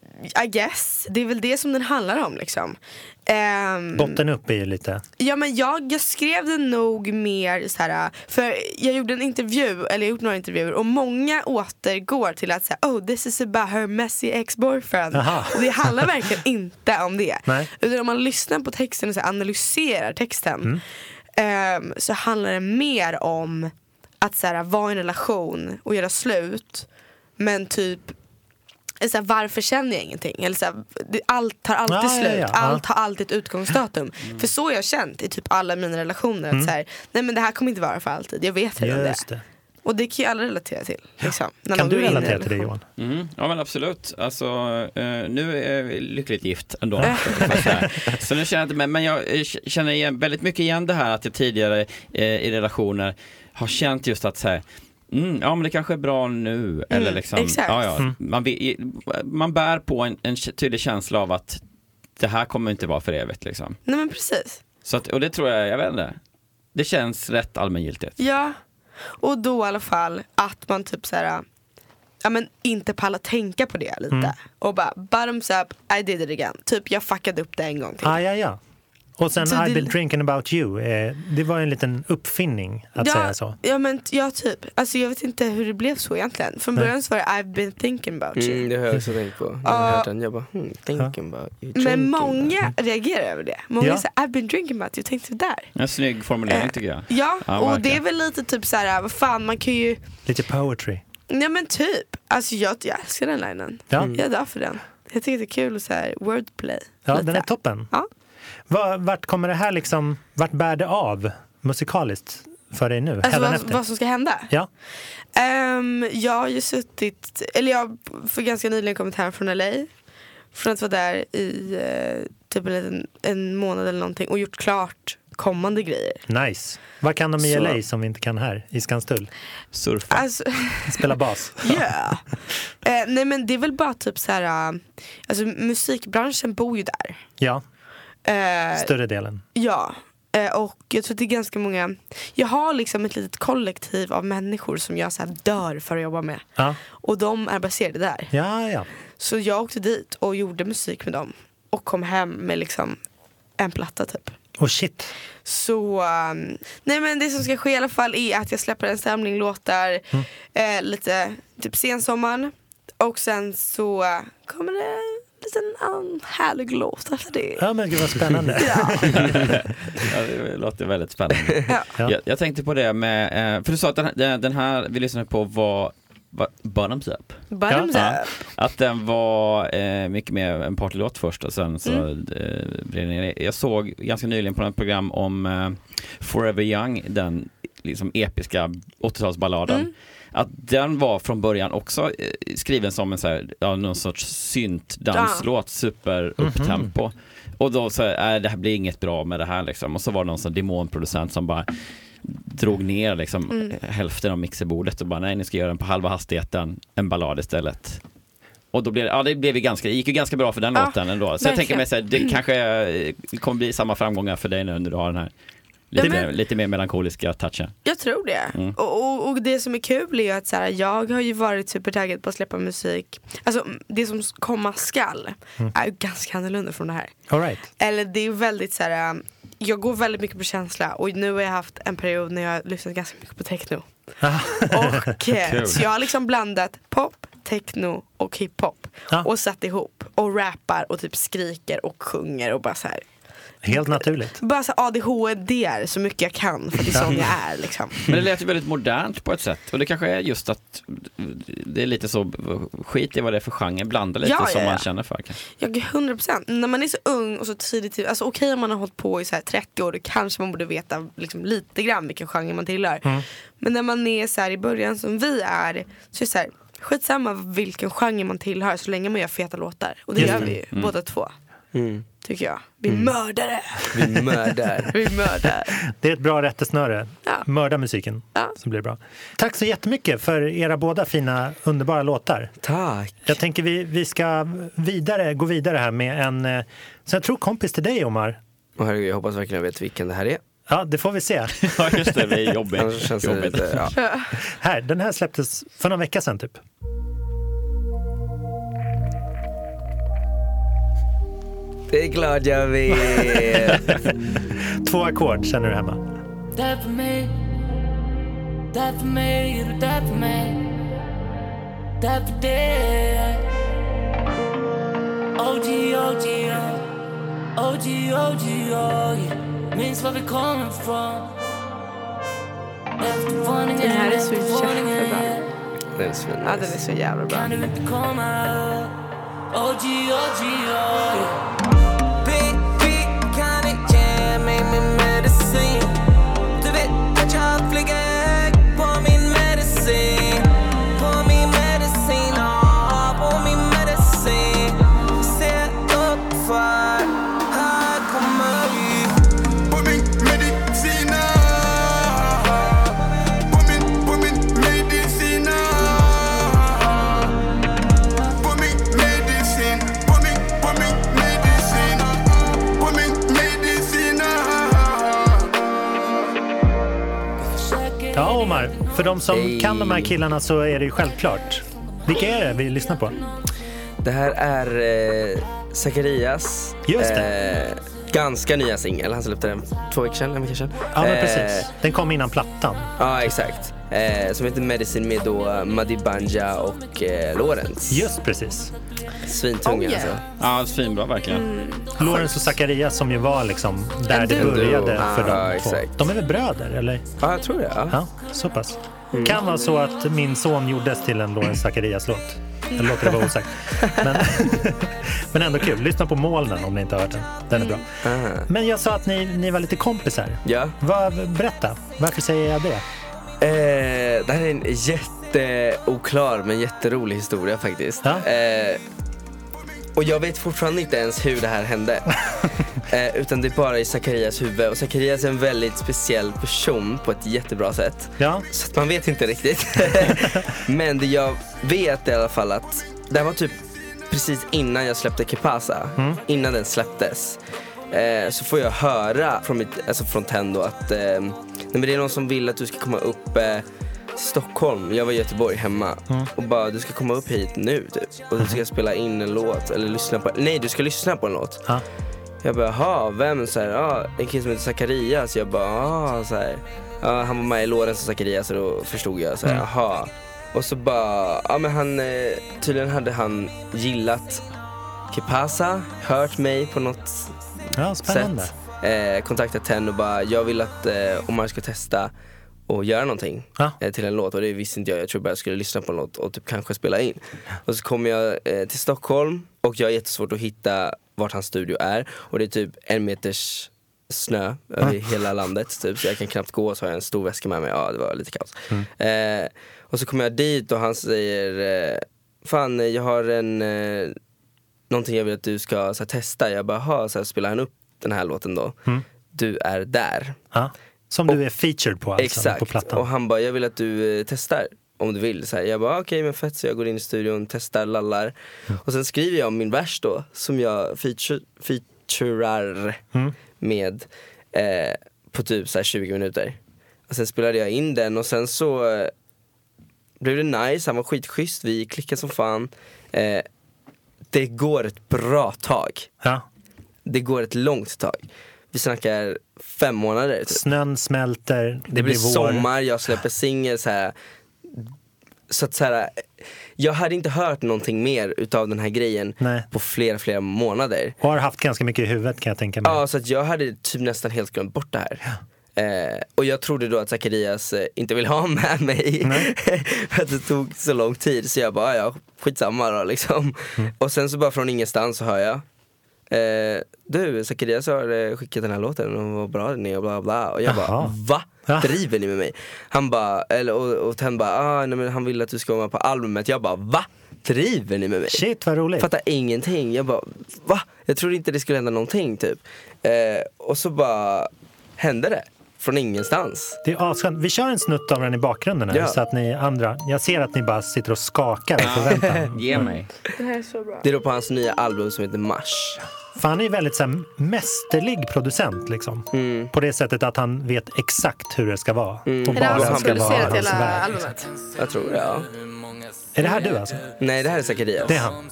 Speaker 4: guess. Det är väl det som den handlar om liksom. Ehm,
Speaker 1: Botten upp är ju lite...
Speaker 4: Ja men jag, jag skrev den nog mer så här, för jag gjorde en intervju, eller jag har gjort några intervjuer och många återgår till att säga oh this is about her messy ex-boyfriend. Och det handlar verkligen inte om det.
Speaker 1: Nej.
Speaker 4: Utan om man lyssnar på texten och så analyserar texten
Speaker 1: Mm.
Speaker 4: ehm, så handlar det mer om att så här, vara i en relation och göra slut men typ så här, varför känner jag ingenting? Eller så här, det, allt tar alltid
Speaker 1: Ja, ja,
Speaker 4: slut,
Speaker 1: ja.
Speaker 4: allt har alltid ett utgångsdatum. För så har jag känt i typ alla mina relationer. Att så här, nej men det här kommer inte vara för alltid, jag vet redan
Speaker 1: Mm. Just
Speaker 4: det.
Speaker 1: det.
Speaker 4: Och det kan ju alla relatera till. Liksom, när
Speaker 1: Kan du relatera till det. Johan?
Speaker 3: Mm, ja men absolut. Alltså, eh, nu är vi lyckligt gift ändå. jag så nu känner jag inte, men, men jag eh, känner igen, väldigt mycket igen det här att jag tidigare eh, i relationer har känt just att så här, Mm, ja men det kanske är bra nu. Eller liksom,
Speaker 4: exakt.
Speaker 3: ja, ja, man, vill- man bär på en, en tydlig känsla av att det här kommer inte vara för evigt. Liksom.
Speaker 4: Nej men precis.
Speaker 3: Så att, och det tror jag, jag vet inte, det känns rätt allmängiltigt.
Speaker 4: Ja, och då i alla fall att man typ så här, ja men inte pallar tänka på det lite.
Speaker 1: Mm.
Speaker 4: Och bara bottoms up, I did it again. Typ jag fuckade upp det en gång till.
Speaker 1: Ah, ja, ja. Och sen
Speaker 4: Så
Speaker 1: I've
Speaker 4: det-
Speaker 1: been drinking about you. Eh, det var en liten uppfinning att
Speaker 4: ja,
Speaker 1: säga så.
Speaker 4: Ja men ja typ, alltså jag vet inte hur det blev så egentligen. Från början så var det I've been thinking about you.
Speaker 2: Mm, det har jag också tänkt på. Jag
Speaker 4: Ja.
Speaker 2: hört den. Jag bara, hmm, thinking about you.
Speaker 4: Men många
Speaker 2: about-
Speaker 4: reagerar över det. Många
Speaker 1: Ja.
Speaker 4: säger I've been drinking about you, tänkte där?
Speaker 3: En snygg formulering
Speaker 4: Eh,
Speaker 3: tycker jag.
Speaker 4: Ja,
Speaker 3: Ja,
Speaker 4: och det är väl lite typ så här, vad fan man kan ju,
Speaker 1: Lite poetry.
Speaker 4: ja men typ. Alltså jag, jag älskar den linen.
Speaker 1: Ja,
Speaker 4: Jag är där för den. Jag tycker det är kul och så här wordplay.
Speaker 1: ja
Speaker 4: lite.
Speaker 1: den är toppen.
Speaker 4: Ja.
Speaker 1: Va- Vart kommer det här liksom, vart bär det av musikaliskt för dig nu?
Speaker 4: Alltså vad, vad som ska hända?
Speaker 1: Ja.
Speaker 4: Ehm, jag har ju suttit, eller jag har för ganska nyligen kommit hem från LA. Från att vara där i eh, typ en, liten- en månad eller någonting och gjort klart kommande grejer.
Speaker 1: Nice. Vad kan de i
Speaker 2: Så-
Speaker 1: LA som vi inte kan här i Skanstull?
Speaker 3: Surfa.
Speaker 4: Alltså,
Speaker 1: Spela bas.
Speaker 4: yeah. Eh, nej men det är väl bara typ så här, eh, alltså musikbranschen bor ju där.
Speaker 1: Ja,
Speaker 4: Eh,
Speaker 1: större delen.
Speaker 4: Ja, eh, och jag tror att det är ganska många Jag har liksom ett litet kollektiv av människor som jag så här dör för att jobba med.
Speaker 1: Ja,
Speaker 4: Och de är baserade där.
Speaker 1: Ja, ja.
Speaker 4: Så jag åkte dit och gjorde musik med dem. Och kom hem med liksom en platta typ.
Speaker 1: Och shit.
Speaker 4: Så, um, nej men det som ska ske i alla fall är att jag släpper en samling låtar eh, Lite typ sensommaren. Och sen så eh, kommer det liten um, härlig låt efter det
Speaker 1: Ja, men gud vad spännande.
Speaker 4: Ja,
Speaker 3: Ja, det låter väldigt spännande.
Speaker 4: ja.
Speaker 1: Ja.
Speaker 3: Jag, jag tänkte på det med, eh, för du sa att den här, den- här vi lyssnade på var, Bottoms Up.
Speaker 4: Bottoms
Speaker 3: Ja.
Speaker 4: up
Speaker 3: Att den var eh, mycket mer en partylåt först och sen så
Speaker 4: Mm.
Speaker 3: eh. Jag såg ganska nyligen på ett program om eh, Forever Young, den liksom episka 80-talsballaden.
Speaker 4: Mm.
Speaker 3: Att den var från början också eh, skriven som en så här, ja, någon sorts synt-danslåt, super upptempo. Och då så, äh, det här blir inget bra med det här liksom. Och så var det någon sån demonproducent som bara drog ner liksom
Speaker 4: Mm.
Speaker 3: hälften av mixerbordet och bara nej ni ska göra den på halva hastigheten, en ballad istället. Och då blev det, ja det blev ju ganska, det gick ju ganska bra för den
Speaker 4: Ja,
Speaker 3: låten ändå. Så jag tänker
Speaker 4: verkligen.
Speaker 3: mig så här, det kanske eh, kommer bli samma framgångar för dig nu när du har den här lite,
Speaker 4: Ja, men-
Speaker 3: mer, lite mer melankoliska touchen.
Speaker 4: Jag tror det.
Speaker 3: Mm.
Speaker 4: Och, och, och det som är kul är ju att så här, jag har ju varit supertaggad på att släppa musik. Alltså det som komma skall är ju ganska annorlunda från det här.
Speaker 1: All right.
Speaker 4: Eller det är väldigt så här. um, jag går väldigt mycket på känsla och nu har jag haft en period när jag har lyssnat ganska mycket på techno. och, eh, så jag har liksom blandat pop, techno och hiphop.
Speaker 1: Ja.
Speaker 4: Och satt ihop och rappar och typ skriker och sjunger och bara så här.
Speaker 1: Helt naturligt.
Speaker 4: Bara så ADHD så mycket jag kan för det är sån jag är liksom.
Speaker 3: Men det lät ju väldigt modernt på ett sätt och det kanske är just att det är lite så, skit i vad det är för genre, blanda lite
Speaker 4: Ja, ja,
Speaker 3: som
Speaker 4: ja.
Speaker 3: man känner för. kanske.
Speaker 4: Är 100%. När man är så ung och så tidigt, alltså okej om man har hållit på i så här 30 år, då kanske man borde veta liksom lite grann vilken genre man tillhör. Men när man är så här i början som vi är, så är det så här, skitsamma vilken genre man tillhör så länge man gör feta låtar. Och det
Speaker 1: Just
Speaker 4: gör vi ju, båda två.
Speaker 2: Mm.
Speaker 4: Tycker jag. Vi mördar det.
Speaker 2: Vi mördar.
Speaker 4: Vi mördar.
Speaker 1: Det är ett bra rättesnöre.
Speaker 4: Ja.
Speaker 1: Mörda musiken,
Speaker 4: Ja.
Speaker 1: så blir det bra. Tack så jättemycket för era båda fina, underbara låtar.
Speaker 2: Tack.
Speaker 1: Jag tänker vi, vi ska vidare, gå vidare här med en, eh, som jag tror kompis till dig Omar.
Speaker 2: Och herregud, jag hoppas verkligen jag vet vilken det här är.
Speaker 1: Ja, det får vi se.
Speaker 3: Ja just det, det är jobbigt.
Speaker 2: Annars känns det
Speaker 3: jobbigt.
Speaker 2: lite, ja.
Speaker 1: Här, den här släpptes för någon vecka sedan typ.
Speaker 2: Det är klart jag vet.
Speaker 1: Två ackord känner du hemma.
Speaker 8: Die for me. Die for me, you die for me. Die for dead. OG, OG, oh. OG, OG, oh yeah. Minns var vi kommer ifrån.
Speaker 4: Den här är så jävla bra.
Speaker 2: Den är svinnice.
Speaker 4: Ja, den är så jävla bra.
Speaker 8: Du komma? OG, OG,
Speaker 5: för
Speaker 1: de som
Speaker 2: Hej.
Speaker 1: kan de här killarna så är det ju självklart. Vilka är det vi lyssnar på?
Speaker 2: Det här är eh, Zacharias
Speaker 1: Just
Speaker 2: eh, ganska nya singel. Han släppte den två veckor sedan, en vecka sedan.
Speaker 1: Ja, men
Speaker 2: Eh,
Speaker 1: precis. Den kom innan plattan.
Speaker 2: Ja, exakt. Eh, som heter Medicine med då Madi Banja och eh, Lorentz.
Speaker 1: Just precis.
Speaker 2: Svintung
Speaker 4: Oh, yeah.
Speaker 2: alltså.
Speaker 3: Ja, svinbra verkligen.
Speaker 1: Lorentz och Zacharias som ju var liksom där det började för
Speaker 2: Ja,
Speaker 1: dem två.
Speaker 2: exakt.
Speaker 1: De är väl bröder, eller?
Speaker 2: Ja, jag tror det. Ja.
Speaker 1: Ja, så pass. Kan vara så att min son gjordes till en Lorentz Zacharias-låt. Jag låter det vara osagt. Men, men ändå kul. Lyssna på Molnen om ni inte har hört den. Den är bra.
Speaker 2: Ah.
Speaker 1: Men jag sa att ni, ni var lite kompisar.
Speaker 2: Ja.
Speaker 1: Vad, berätta, varför säger jag det?
Speaker 2: Eh, det här är en jätteoklar men jätterolig historia faktiskt.
Speaker 1: Ja.
Speaker 2: Eh, och jag vet fortfarande inte ens hur det här hände. eh, utan det är bara i Zacharias huvud. Och Zacharias är en väldigt speciell person på ett jättebra sätt.
Speaker 1: Ja,
Speaker 2: Så att man vet inte riktigt. Men det jag vet i alla fall att det här var typ precis innan jag släppte Kepasa. Innan den släpptes. Eh, så får jag höra från, mitt, alltså från Tendo att eh, nej, men det är någon som vill att du ska komma upp eh, Stockholm. Jag var i Göteborg hemma. Och bara du ska komma upp hit nu typ. Och du ska spela in en låt. Eller lyssna på, nej du ska lyssna på en låt.
Speaker 1: ja.
Speaker 2: Jag bara, jaha, vem? Så här, ja, en kille som heter Zacharias. Jag bara, ja, så här. Ja, han var med i Lorentz och Zacharias och då förstod jag så här, jaha. Och så bara, ja men han, eh, tydligen hade han gillat Kepasa, hört mig på något
Speaker 1: ja spännande.
Speaker 2: sätt. Eh, kontaktat Ten och bara, jag vill att eh, Omar ska testa och göra någonting
Speaker 1: Ja.
Speaker 2: eh, till en låt och det visste inte jag. Jag tror bara jag skulle lyssna på en låt och typ kanske spela in. Och så kommer jag eh, till Stockholm och jag har jättesvårt att hitta vart hans studio är och det är typ en meters snö över hela landet typ så jag kan knappt gå så har jag en stor väska med mig. Ja det var lite kaos. Eh, och så kommer jag dit och han säger eh, Fan jag har en eh, Någonting jag vill att du ska här, testa. Jag bara, "Ha", så här, spelar han upp den här låten då? Du är där.
Speaker 1: Ja. Som du är featured på alltså,
Speaker 2: Exakt.
Speaker 1: på plattan.
Speaker 2: Och han bara, jag vill att du eh, testar om du vill. Så här, jag bara, okej men fett. Så jag går in i studion, testar, lallar. Och sen skriver jag min vers då, som jag feature, featurar med eh, på typ så här 20 minuter. Och sen spelade jag in den och sen så eh, blev det nice, han var skitschysst, vi klickade som fan. Eh, det går ett bra tag.
Speaker 1: Ja.
Speaker 2: Det går ett långt tag. Vi snackar fem månader. Typ.
Speaker 1: Snön smälter, det,
Speaker 2: Det blir
Speaker 1: vår.
Speaker 2: sommar, jag släpper singel så här. Så att så här, jag hade inte hört någonting mer utav den här grejen
Speaker 1: Nej.
Speaker 2: på flera, flera månader.
Speaker 1: Och har haft ganska mycket i huvudet kan jag tänka mig.
Speaker 2: Ja, så att jag hade typ nästan helt glömt bort det här. Eh, och jag trodde då att Zacharias eh, inte ville ha med mig. för att det tog så lång tid. Så jag bara, ja skitsamma då liksom. Och sen så bara från ingenstans så hör jag eh, du Zacharias har eh, skickat den här låten och vad bra den är och bla bla. Och jag bara, va? Driver ni med mig? Han bara, eller, och, och Ten bara, ah, nej, men han vill att du ska vara med på albumet. Jag bara, va? Driver ni med mig?
Speaker 1: Shit vad roligt.
Speaker 2: Fattar ingenting. Jag bara, va? Jag trodde inte det skulle hända någonting typ. Eh, och så bara hände det. Från ingenstans.
Speaker 1: Det är asskönt. Vi kör en snutt av den i bakgrunden här,
Speaker 2: Ja.
Speaker 1: så att ni andra, jag ser att ni bara sitter och skakar av förväntan.
Speaker 3: Ge mig.
Speaker 4: Det här är så bra.
Speaker 2: Det är då på hans nya album som heter Mars.
Speaker 1: För han är ju väldigt så här, mästerlig producent liksom.
Speaker 2: Mm.
Speaker 1: På det sättet att han vet exakt hur det ska vara. Och
Speaker 4: Är det
Speaker 1: bara
Speaker 4: han som
Speaker 1: ska vara
Speaker 4: producerat
Speaker 1: hans
Speaker 4: hela albumet?
Speaker 2: Jag tror det, ja.
Speaker 1: Är det här du alltså?
Speaker 2: Nej det här är Zacharias.
Speaker 1: Det är han.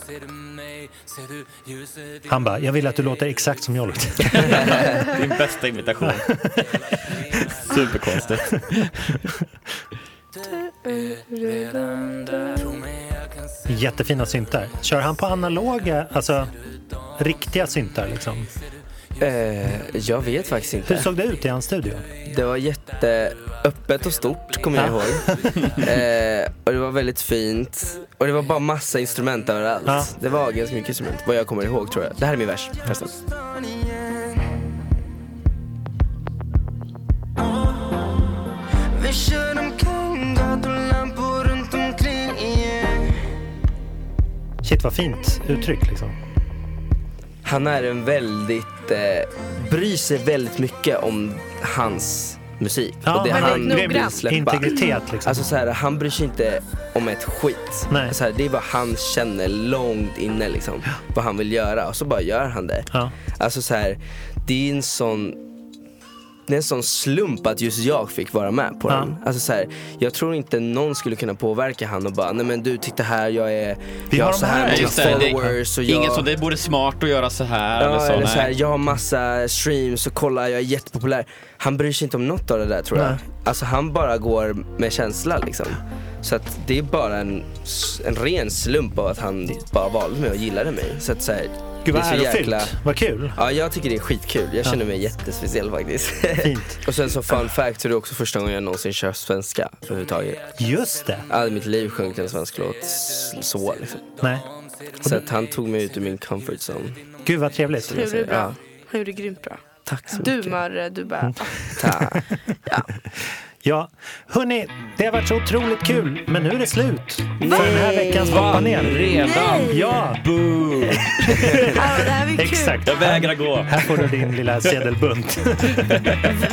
Speaker 1: Han bara, jag vill att du låter exakt som jag låter.
Speaker 3: Din bästa imitation. Superkonstigt.
Speaker 1: Jättefina syntar. Kör han på analoga, alltså riktiga syntar liksom?
Speaker 2: Eh, jag vet faktiskt
Speaker 1: Hur
Speaker 2: inte.
Speaker 1: såg det ut i hans studio?
Speaker 2: Det var jätteöppet och stort kommer jag ihåg. Eh, och det var väldigt fint. Och det var bara massa instrument överallt.
Speaker 1: Ja.
Speaker 2: Det var ganska mycket instrument, vad jag kommer ihåg tror jag. Det här är min vers förresten.
Speaker 1: Shit vad fint uttryck liksom.
Speaker 2: Han är en väldigt, eh, bryr sig väldigt mycket om hans musik.
Speaker 1: Ja,
Speaker 2: och det han vill släppa.
Speaker 1: Integritet liksom.
Speaker 2: Alltså så här, han bryr sig inte om ett skit.
Speaker 1: Nej.
Speaker 2: Så här, det är vad han känner långt inne liksom. Vad han vill göra och så bara gör han det.
Speaker 1: Ja.
Speaker 2: Alltså så här, det är en sån det är en sån slump att just jag fick vara med på
Speaker 1: Ja.
Speaker 2: den. Alltså så här, jag tror inte någon skulle kunna påverka han och bara, nej men du titta här, jag är,
Speaker 1: Vi
Speaker 2: jag
Speaker 1: har
Speaker 2: så här
Speaker 1: här,
Speaker 2: många
Speaker 3: Just det, det
Speaker 2: followers och jag...
Speaker 3: ingen som det vore smart att göra så här
Speaker 2: Ja,
Speaker 3: eller så.
Speaker 2: eller så här, jag har massa streams och kolla jag är jättepopulär. Han bryr sig inte om något av det där tror jag.
Speaker 1: Nej.
Speaker 2: Alltså han bara går med känsla liksom. Så att det är bara en, en ren slump av att han bara valde mig och gillade mig. Så att så här,
Speaker 1: Gud vad ärofyllt. Vad kul.
Speaker 2: Ja jag tycker det är skitkul, jag känner mig jättespeciell faktiskt.
Speaker 1: Fint.
Speaker 2: och sen så fun fact så är det också första gången jag någonsin kör svenska överhuvudtaget.
Speaker 1: Just det.
Speaker 2: Aldrig i mitt liv sjungit en svensk låt så liksom.
Speaker 1: Nej.
Speaker 2: Så att han tog mig ut ur min comfort zone.
Speaker 1: Gud vad trevligt.
Speaker 4: Han gjorde det bra.
Speaker 2: Ja.
Speaker 4: Han gjorde det grymt bra.
Speaker 2: Tack så
Speaker 4: Du
Speaker 2: mycket.
Speaker 4: Mörre, du bara...
Speaker 1: Mm.
Speaker 2: Tack.
Speaker 1: Ja, hörni, det har varit så otroligt kul, men nu är det slut för den här veckans hoppanel.
Speaker 3: Redan?
Speaker 1: Ja,
Speaker 3: Boo!
Speaker 4: Ja, det här blir kul.
Speaker 1: exakt.
Speaker 3: Jag vägrar gå.
Speaker 1: Här får du din lilla sedelbunt.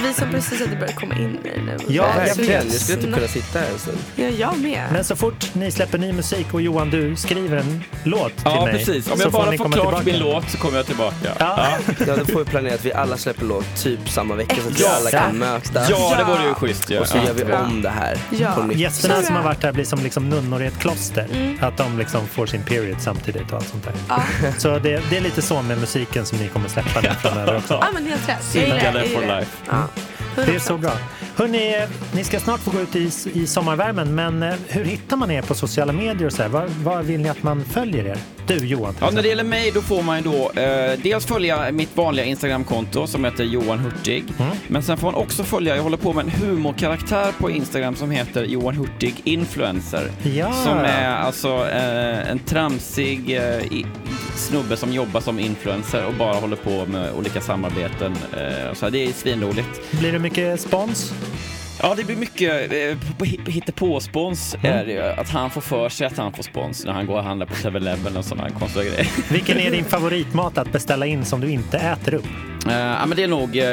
Speaker 4: Vi som precis hade börjat komma in i nu.
Speaker 1: Ja,
Speaker 4: så
Speaker 2: Verkligen, jag skulle
Speaker 4: snabbt.
Speaker 2: inte kunna sitta här stund.
Speaker 4: Ja, jag med.
Speaker 1: Men så fort ni släpper ny musik och Johan, du skriver en låt till
Speaker 3: Ja,
Speaker 1: mig.
Speaker 3: precis. Om
Speaker 1: så
Speaker 3: jag bara
Speaker 1: ni
Speaker 3: får
Speaker 1: komma
Speaker 3: klart
Speaker 1: tillbaka.
Speaker 3: min låt så kommer jag tillbaka.
Speaker 1: Ja.
Speaker 2: Ja, då får vi planera att vi alla släpper låt typ samma vecka så att vi
Speaker 3: Ja.
Speaker 2: alla kan mötas.
Speaker 3: Ja, det
Speaker 4: Ja.
Speaker 3: vore ju schysst ju.
Speaker 2: Och så
Speaker 3: Ja.
Speaker 2: gör vi om det här
Speaker 4: Ja.
Speaker 1: Gästerna som har varit där blir som liksom nunnor i ett kloster.
Speaker 4: Mm.
Speaker 1: Att de liksom får sin period samtidigt och allt sånt där.
Speaker 4: Ja.
Speaker 1: Så det, det är lite så med musiken som ni kommer släppa nu framöver också.
Speaker 4: ja, men helt rätt. Jag
Speaker 3: for life.
Speaker 4: Ja.
Speaker 1: Det är så bra. Hörrni, ni ska snart få gå ut i, i sommarvärmen, men eh, hur hittar man er på sociala medier och så här? Var, var vill ni att man följer er? Du Johan.
Speaker 3: Ja, när det gäller mig då får man ju då eh, dels följa mitt vanliga Instagramkonto som heter Johan Hurtig.
Speaker 1: Mm.
Speaker 3: Men sen får man också följa, jag håller på med en humorkaraktär på Instagram som heter Johan Hurtig Influencer.
Speaker 1: Ja.
Speaker 3: Som är alltså eh, en tramsig eh, snubbe som jobbar som influencer och bara håller på med olika samarbeten. Eh, så det är svinroligt.
Speaker 1: Blir det mycket spons?
Speaker 3: Ja, det blir mycket eh, på- är det ju. Att han får för sig att han får spons när han går och handlar på 7-Eleven och sådana konstiga grejer.
Speaker 1: Vilken är din favoritmat att beställa in som du inte äter upp?
Speaker 3: Eh, ja, men det är nog uh,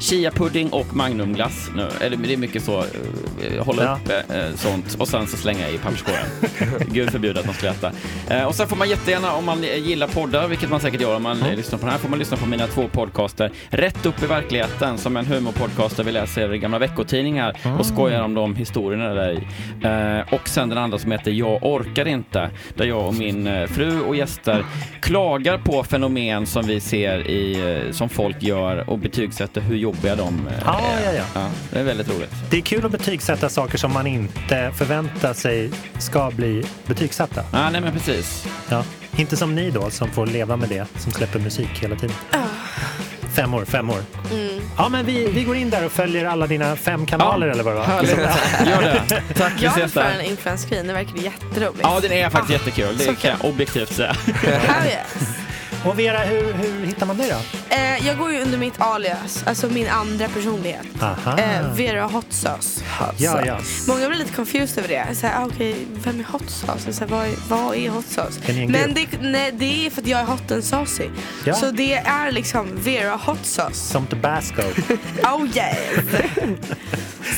Speaker 3: chia-pudding och magnumglass nu. Eller det är mycket så, uh, hålla
Speaker 1: Ja.
Speaker 3: uppe eh, sånt och sen så slänga i papperskorgen. Gud förbjude att man skulle äta. Eh, och sen får man jättegärna, om man gillar poddar, vilket man säkert gör om man eh, lyssnar på den här, får man lyssna på mina två podcaster. Rätt upp i verkligheten, som en humorpodcast där vi läser gamla veckotidningar och skojar om de historierna där i. Eh, och sen den andra som heter Jag orkar inte, där jag och min eh, fru och gäster klagar på fenomen som vi ser i, eh, som folk gör och betygsätter hur jobbiga de eh,
Speaker 1: Ja,
Speaker 3: är.
Speaker 1: ja, ja.
Speaker 3: det är väldigt roligt.
Speaker 1: Det är kul att betygsätta saker som man inte förväntar sig ska bli betygsatta.
Speaker 3: Ah, nej men precis.
Speaker 1: Ja. Inte som ni då som får leva med det, som släpper musik hela tiden. Fem år, fem år. Ja, men vi, vi går in där och följer alla dina fem kanaler eller vad det var.
Speaker 3: Härligt. Gör det. Tack, vi
Speaker 4: Jag vill
Speaker 3: ses
Speaker 4: föra
Speaker 3: där.
Speaker 4: en influencer-screen, det verkar jätteroligt.
Speaker 3: Ja, den är faktiskt
Speaker 4: Ah,
Speaker 3: jättekul. Det kan jag objektivt säga.
Speaker 4: Hell yes.
Speaker 1: Och Vera, hur, hur hittar man dig då?
Speaker 4: Eh, jag går ju under mitt alias, alltså min andra personlighet.
Speaker 1: Aha.
Speaker 4: Eh, Vera Hot Sauce.
Speaker 1: Ja, ja.
Speaker 4: Många blir lite confused över det. Så här, ah, okej, vem är hot sauce? Så här, vad, är, vad är hot sauce? Men det, nej, det är för att jag är hot and saucy.
Speaker 1: Ja.
Speaker 4: Så det är liksom Vera Hot Sauce.
Speaker 1: Som Tabasco.
Speaker 4: Oh yes!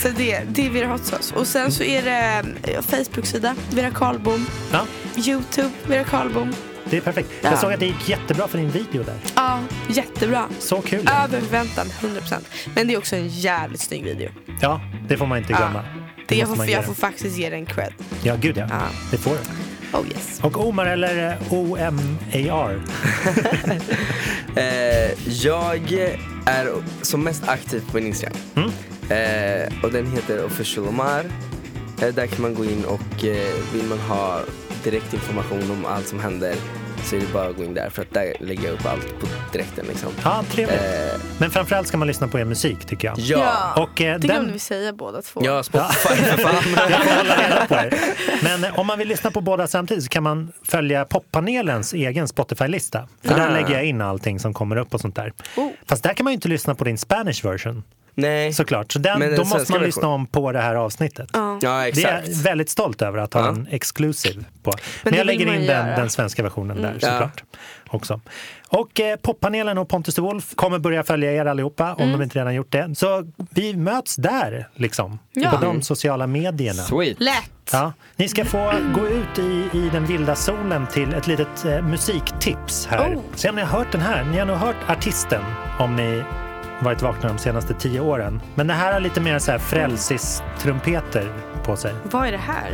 Speaker 4: så det, det är Vera Hot Sauce. Och sen så är det eh, Facebook-sida, Vera Karlbom.
Speaker 1: Ja,
Speaker 4: Youtube, Vera Karlbom.
Speaker 1: Det är perfekt.
Speaker 4: Ja.
Speaker 1: Jag såg att det gick jättebra för din video där.
Speaker 4: Ja, jättebra.
Speaker 1: Så kul.
Speaker 4: Över förväntan, 100%. Men det är också en jävligt snygg video.
Speaker 1: Ja, det får man inte glömma.
Speaker 4: Det jag,
Speaker 1: måste
Speaker 4: får, jag får faktiskt ge den cred.
Speaker 1: Ja, gud ja.
Speaker 4: Ja.
Speaker 1: Det får du.
Speaker 4: Oh yes.
Speaker 1: Och Omar eller eh, O-M-A-R.
Speaker 2: Eh, jag är som mest aktiv på min Instagram.
Speaker 1: Mm.
Speaker 2: Eh, och den heter Official Omar. Eh, där kan man gå in och eh, vill man ha direkt information om allt som händer så är det bara att gå in där för att där lägger jag upp allt på direkten liksom.
Speaker 1: Ja, trevligt.
Speaker 2: Eh,
Speaker 1: Men framförallt ska man lyssna på er musik tycker jag.
Speaker 2: ja.
Speaker 1: Och eh,
Speaker 4: Det
Speaker 1: den...
Speaker 4: glömde vi säga båda två.
Speaker 2: Ja, Spotify för fan.
Speaker 1: Jag får hålla reda på er. Men eh, om man vill lyssna på båda samtidigt så kan man följa poppanelens egen Spotify-lista. För där
Speaker 2: Ah.
Speaker 1: lägger jag in allting som kommer upp och sånt där.
Speaker 4: Oh.
Speaker 1: Fast där kan man ju inte lyssna på din Spanish version
Speaker 2: Nej.
Speaker 1: såklart. Så den,
Speaker 2: Men
Speaker 1: då måste man lyssna om på det här avsnittet.
Speaker 4: Ja.
Speaker 2: Ja,
Speaker 1: Det är
Speaker 2: exakt.
Speaker 1: jag väldigt stolt över att ha
Speaker 2: Ja.
Speaker 1: en exclusive på. Men,
Speaker 4: det
Speaker 1: jag lägger in den.
Speaker 4: Mm.
Speaker 1: den svenska versionen där
Speaker 2: Ja.
Speaker 1: såklart. Också. Och eh, poppanelen och Pontus de Wolf kommer börja följa er allihopa om de inte redan gjort det. Så vi möts där liksom.
Speaker 4: Ja.
Speaker 1: På de sociala medierna.
Speaker 3: Sweet.
Speaker 4: Lätt.
Speaker 1: Ja, ni ska få gå ut i, i den vilda solen till ett litet eh, musiktips här.
Speaker 4: Oh.
Speaker 1: Se om ni har hört den här. Ni har nog hört artisten om ni varit vakna de senaste tio åren. Men det här har lite mer så här frälsis-trumpeter på sig.
Speaker 4: Vad är det här?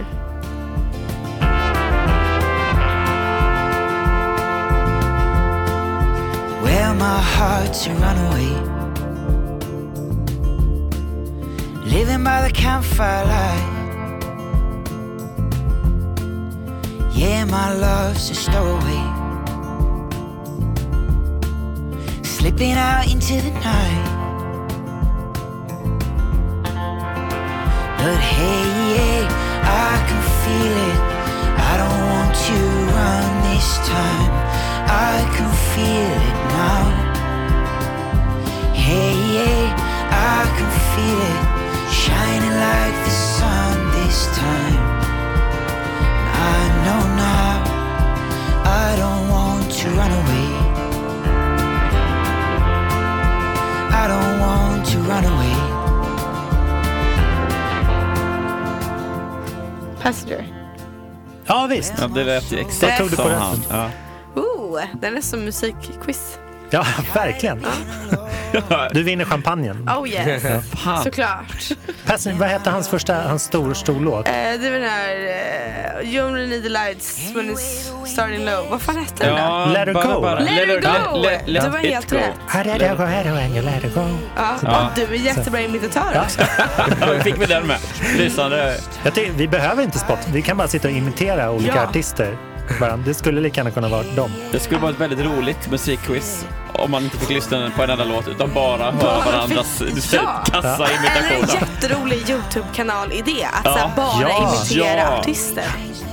Speaker 9: Well, my heart's a runaway. Living by the campfire light. Yeah, my love's a stowaway. Slipping out into the night. But hey, yeah, I can feel it. I don't want to run this time. I can feel it now. Hey, yeah, I can feel it shining like the sun this time. I know now I don't want to run away. I don't want to run away.
Speaker 4: Passenger.
Speaker 1: Ja, visst.
Speaker 3: Ja, det lät ju
Speaker 1: Vad
Speaker 3: exakt
Speaker 1: tog du på
Speaker 3: som
Speaker 1: den?
Speaker 3: han. Ja.
Speaker 4: Ooh, den är som musikquiz.
Speaker 1: Ja, verkligen. Du vinner champagnen.
Speaker 4: Oh yes,
Speaker 3: Fan.
Speaker 4: såklart.
Speaker 1: Pass, vad hette hans första, hans stor, stor låt?
Speaker 4: Eh, det är den här uh, You only need the lights when it's starting low. Vad fan hette den?
Speaker 3: Ja,
Speaker 1: Let her
Speaker 3: bara-
Speaker 1: go.
Speaker 3: bara-
Speaker 4: Let her go!
Speaker 3: let- let
Speaker 4: Det var
Speaker 3: it
Speaker 4: helt
Speaker 3: go.
Speaker 4: rätt.
Speaker 1: Let it go, let it go, let it go.
Speaker 4: Ja.
Speaker 3: Ja.
Speaker 4: Och du är jättebra imitatör
Speaker 1: Ja.
Speaker 4: också.
Speaker 3: Ja, fick vi den med. Lysande.
Speaker 1: Jag tycker, vi behöver inte spot. Vi kan bara sitta och imitera olika
Speaker 4: Ja.
Speaker 1: artister. Bara, det skulle lika gärna kunna vara dem.
Speaker 3: Det skulle vara ett väldigt roligt musikquiz om man inte fick lyssna på en enda låt utan bara höra varandras
Speaker 4: Ja.
Speaker 3: kassa
Speaker 4: Eller en
Speaker 3: imitationer.
Speaker 4: jätterolig Youtube-kanal-idé. Att
Speaker 3: Ja.
Speaker 4: här, bara
Speaker 1: Ja.
Speaker 4: imitera
Speaker 3: Ja.
Speaker 4: artister.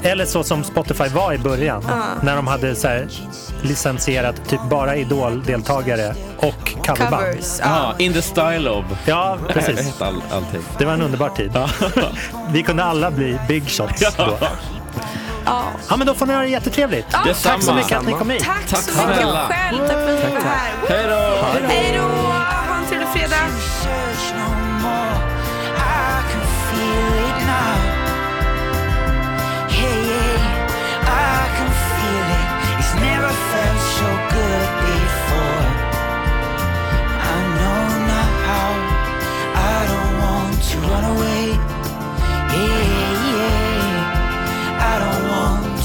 Speaker 1: Eller så som Spotify var i början. När de hade så här, licensierat typ bara Idol-deltagare och coverband.
Speaker 4: Covers.
Speaker 3: Ja,
Speaker 4: Ja.
Speaker 3: in the style of.
Speaker 1: Ja, precis.
Speaker 3: hette all, allting?
Speaker 1: Det var en underbar tid. Vi kunde alla bli big shots då.
Speaker 4: Ja.
Speaker 1: Ja, men då får ni ha det jättetrevligt.
Speaker 4: Ja,
Speaker 1: Tack så mycket att ni kom hit.
Speaker 4: Tack,
Speaker 3: Tack
Speaker 4: så mycket själv. Tack för att du var här.
Speaker 3: Hej då!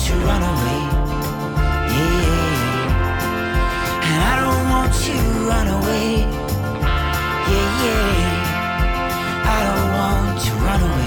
Speaker 4: to run away. Yeah. And I
Speaker 9: don't want to run away. Yeah, yeah. I don't want to run away.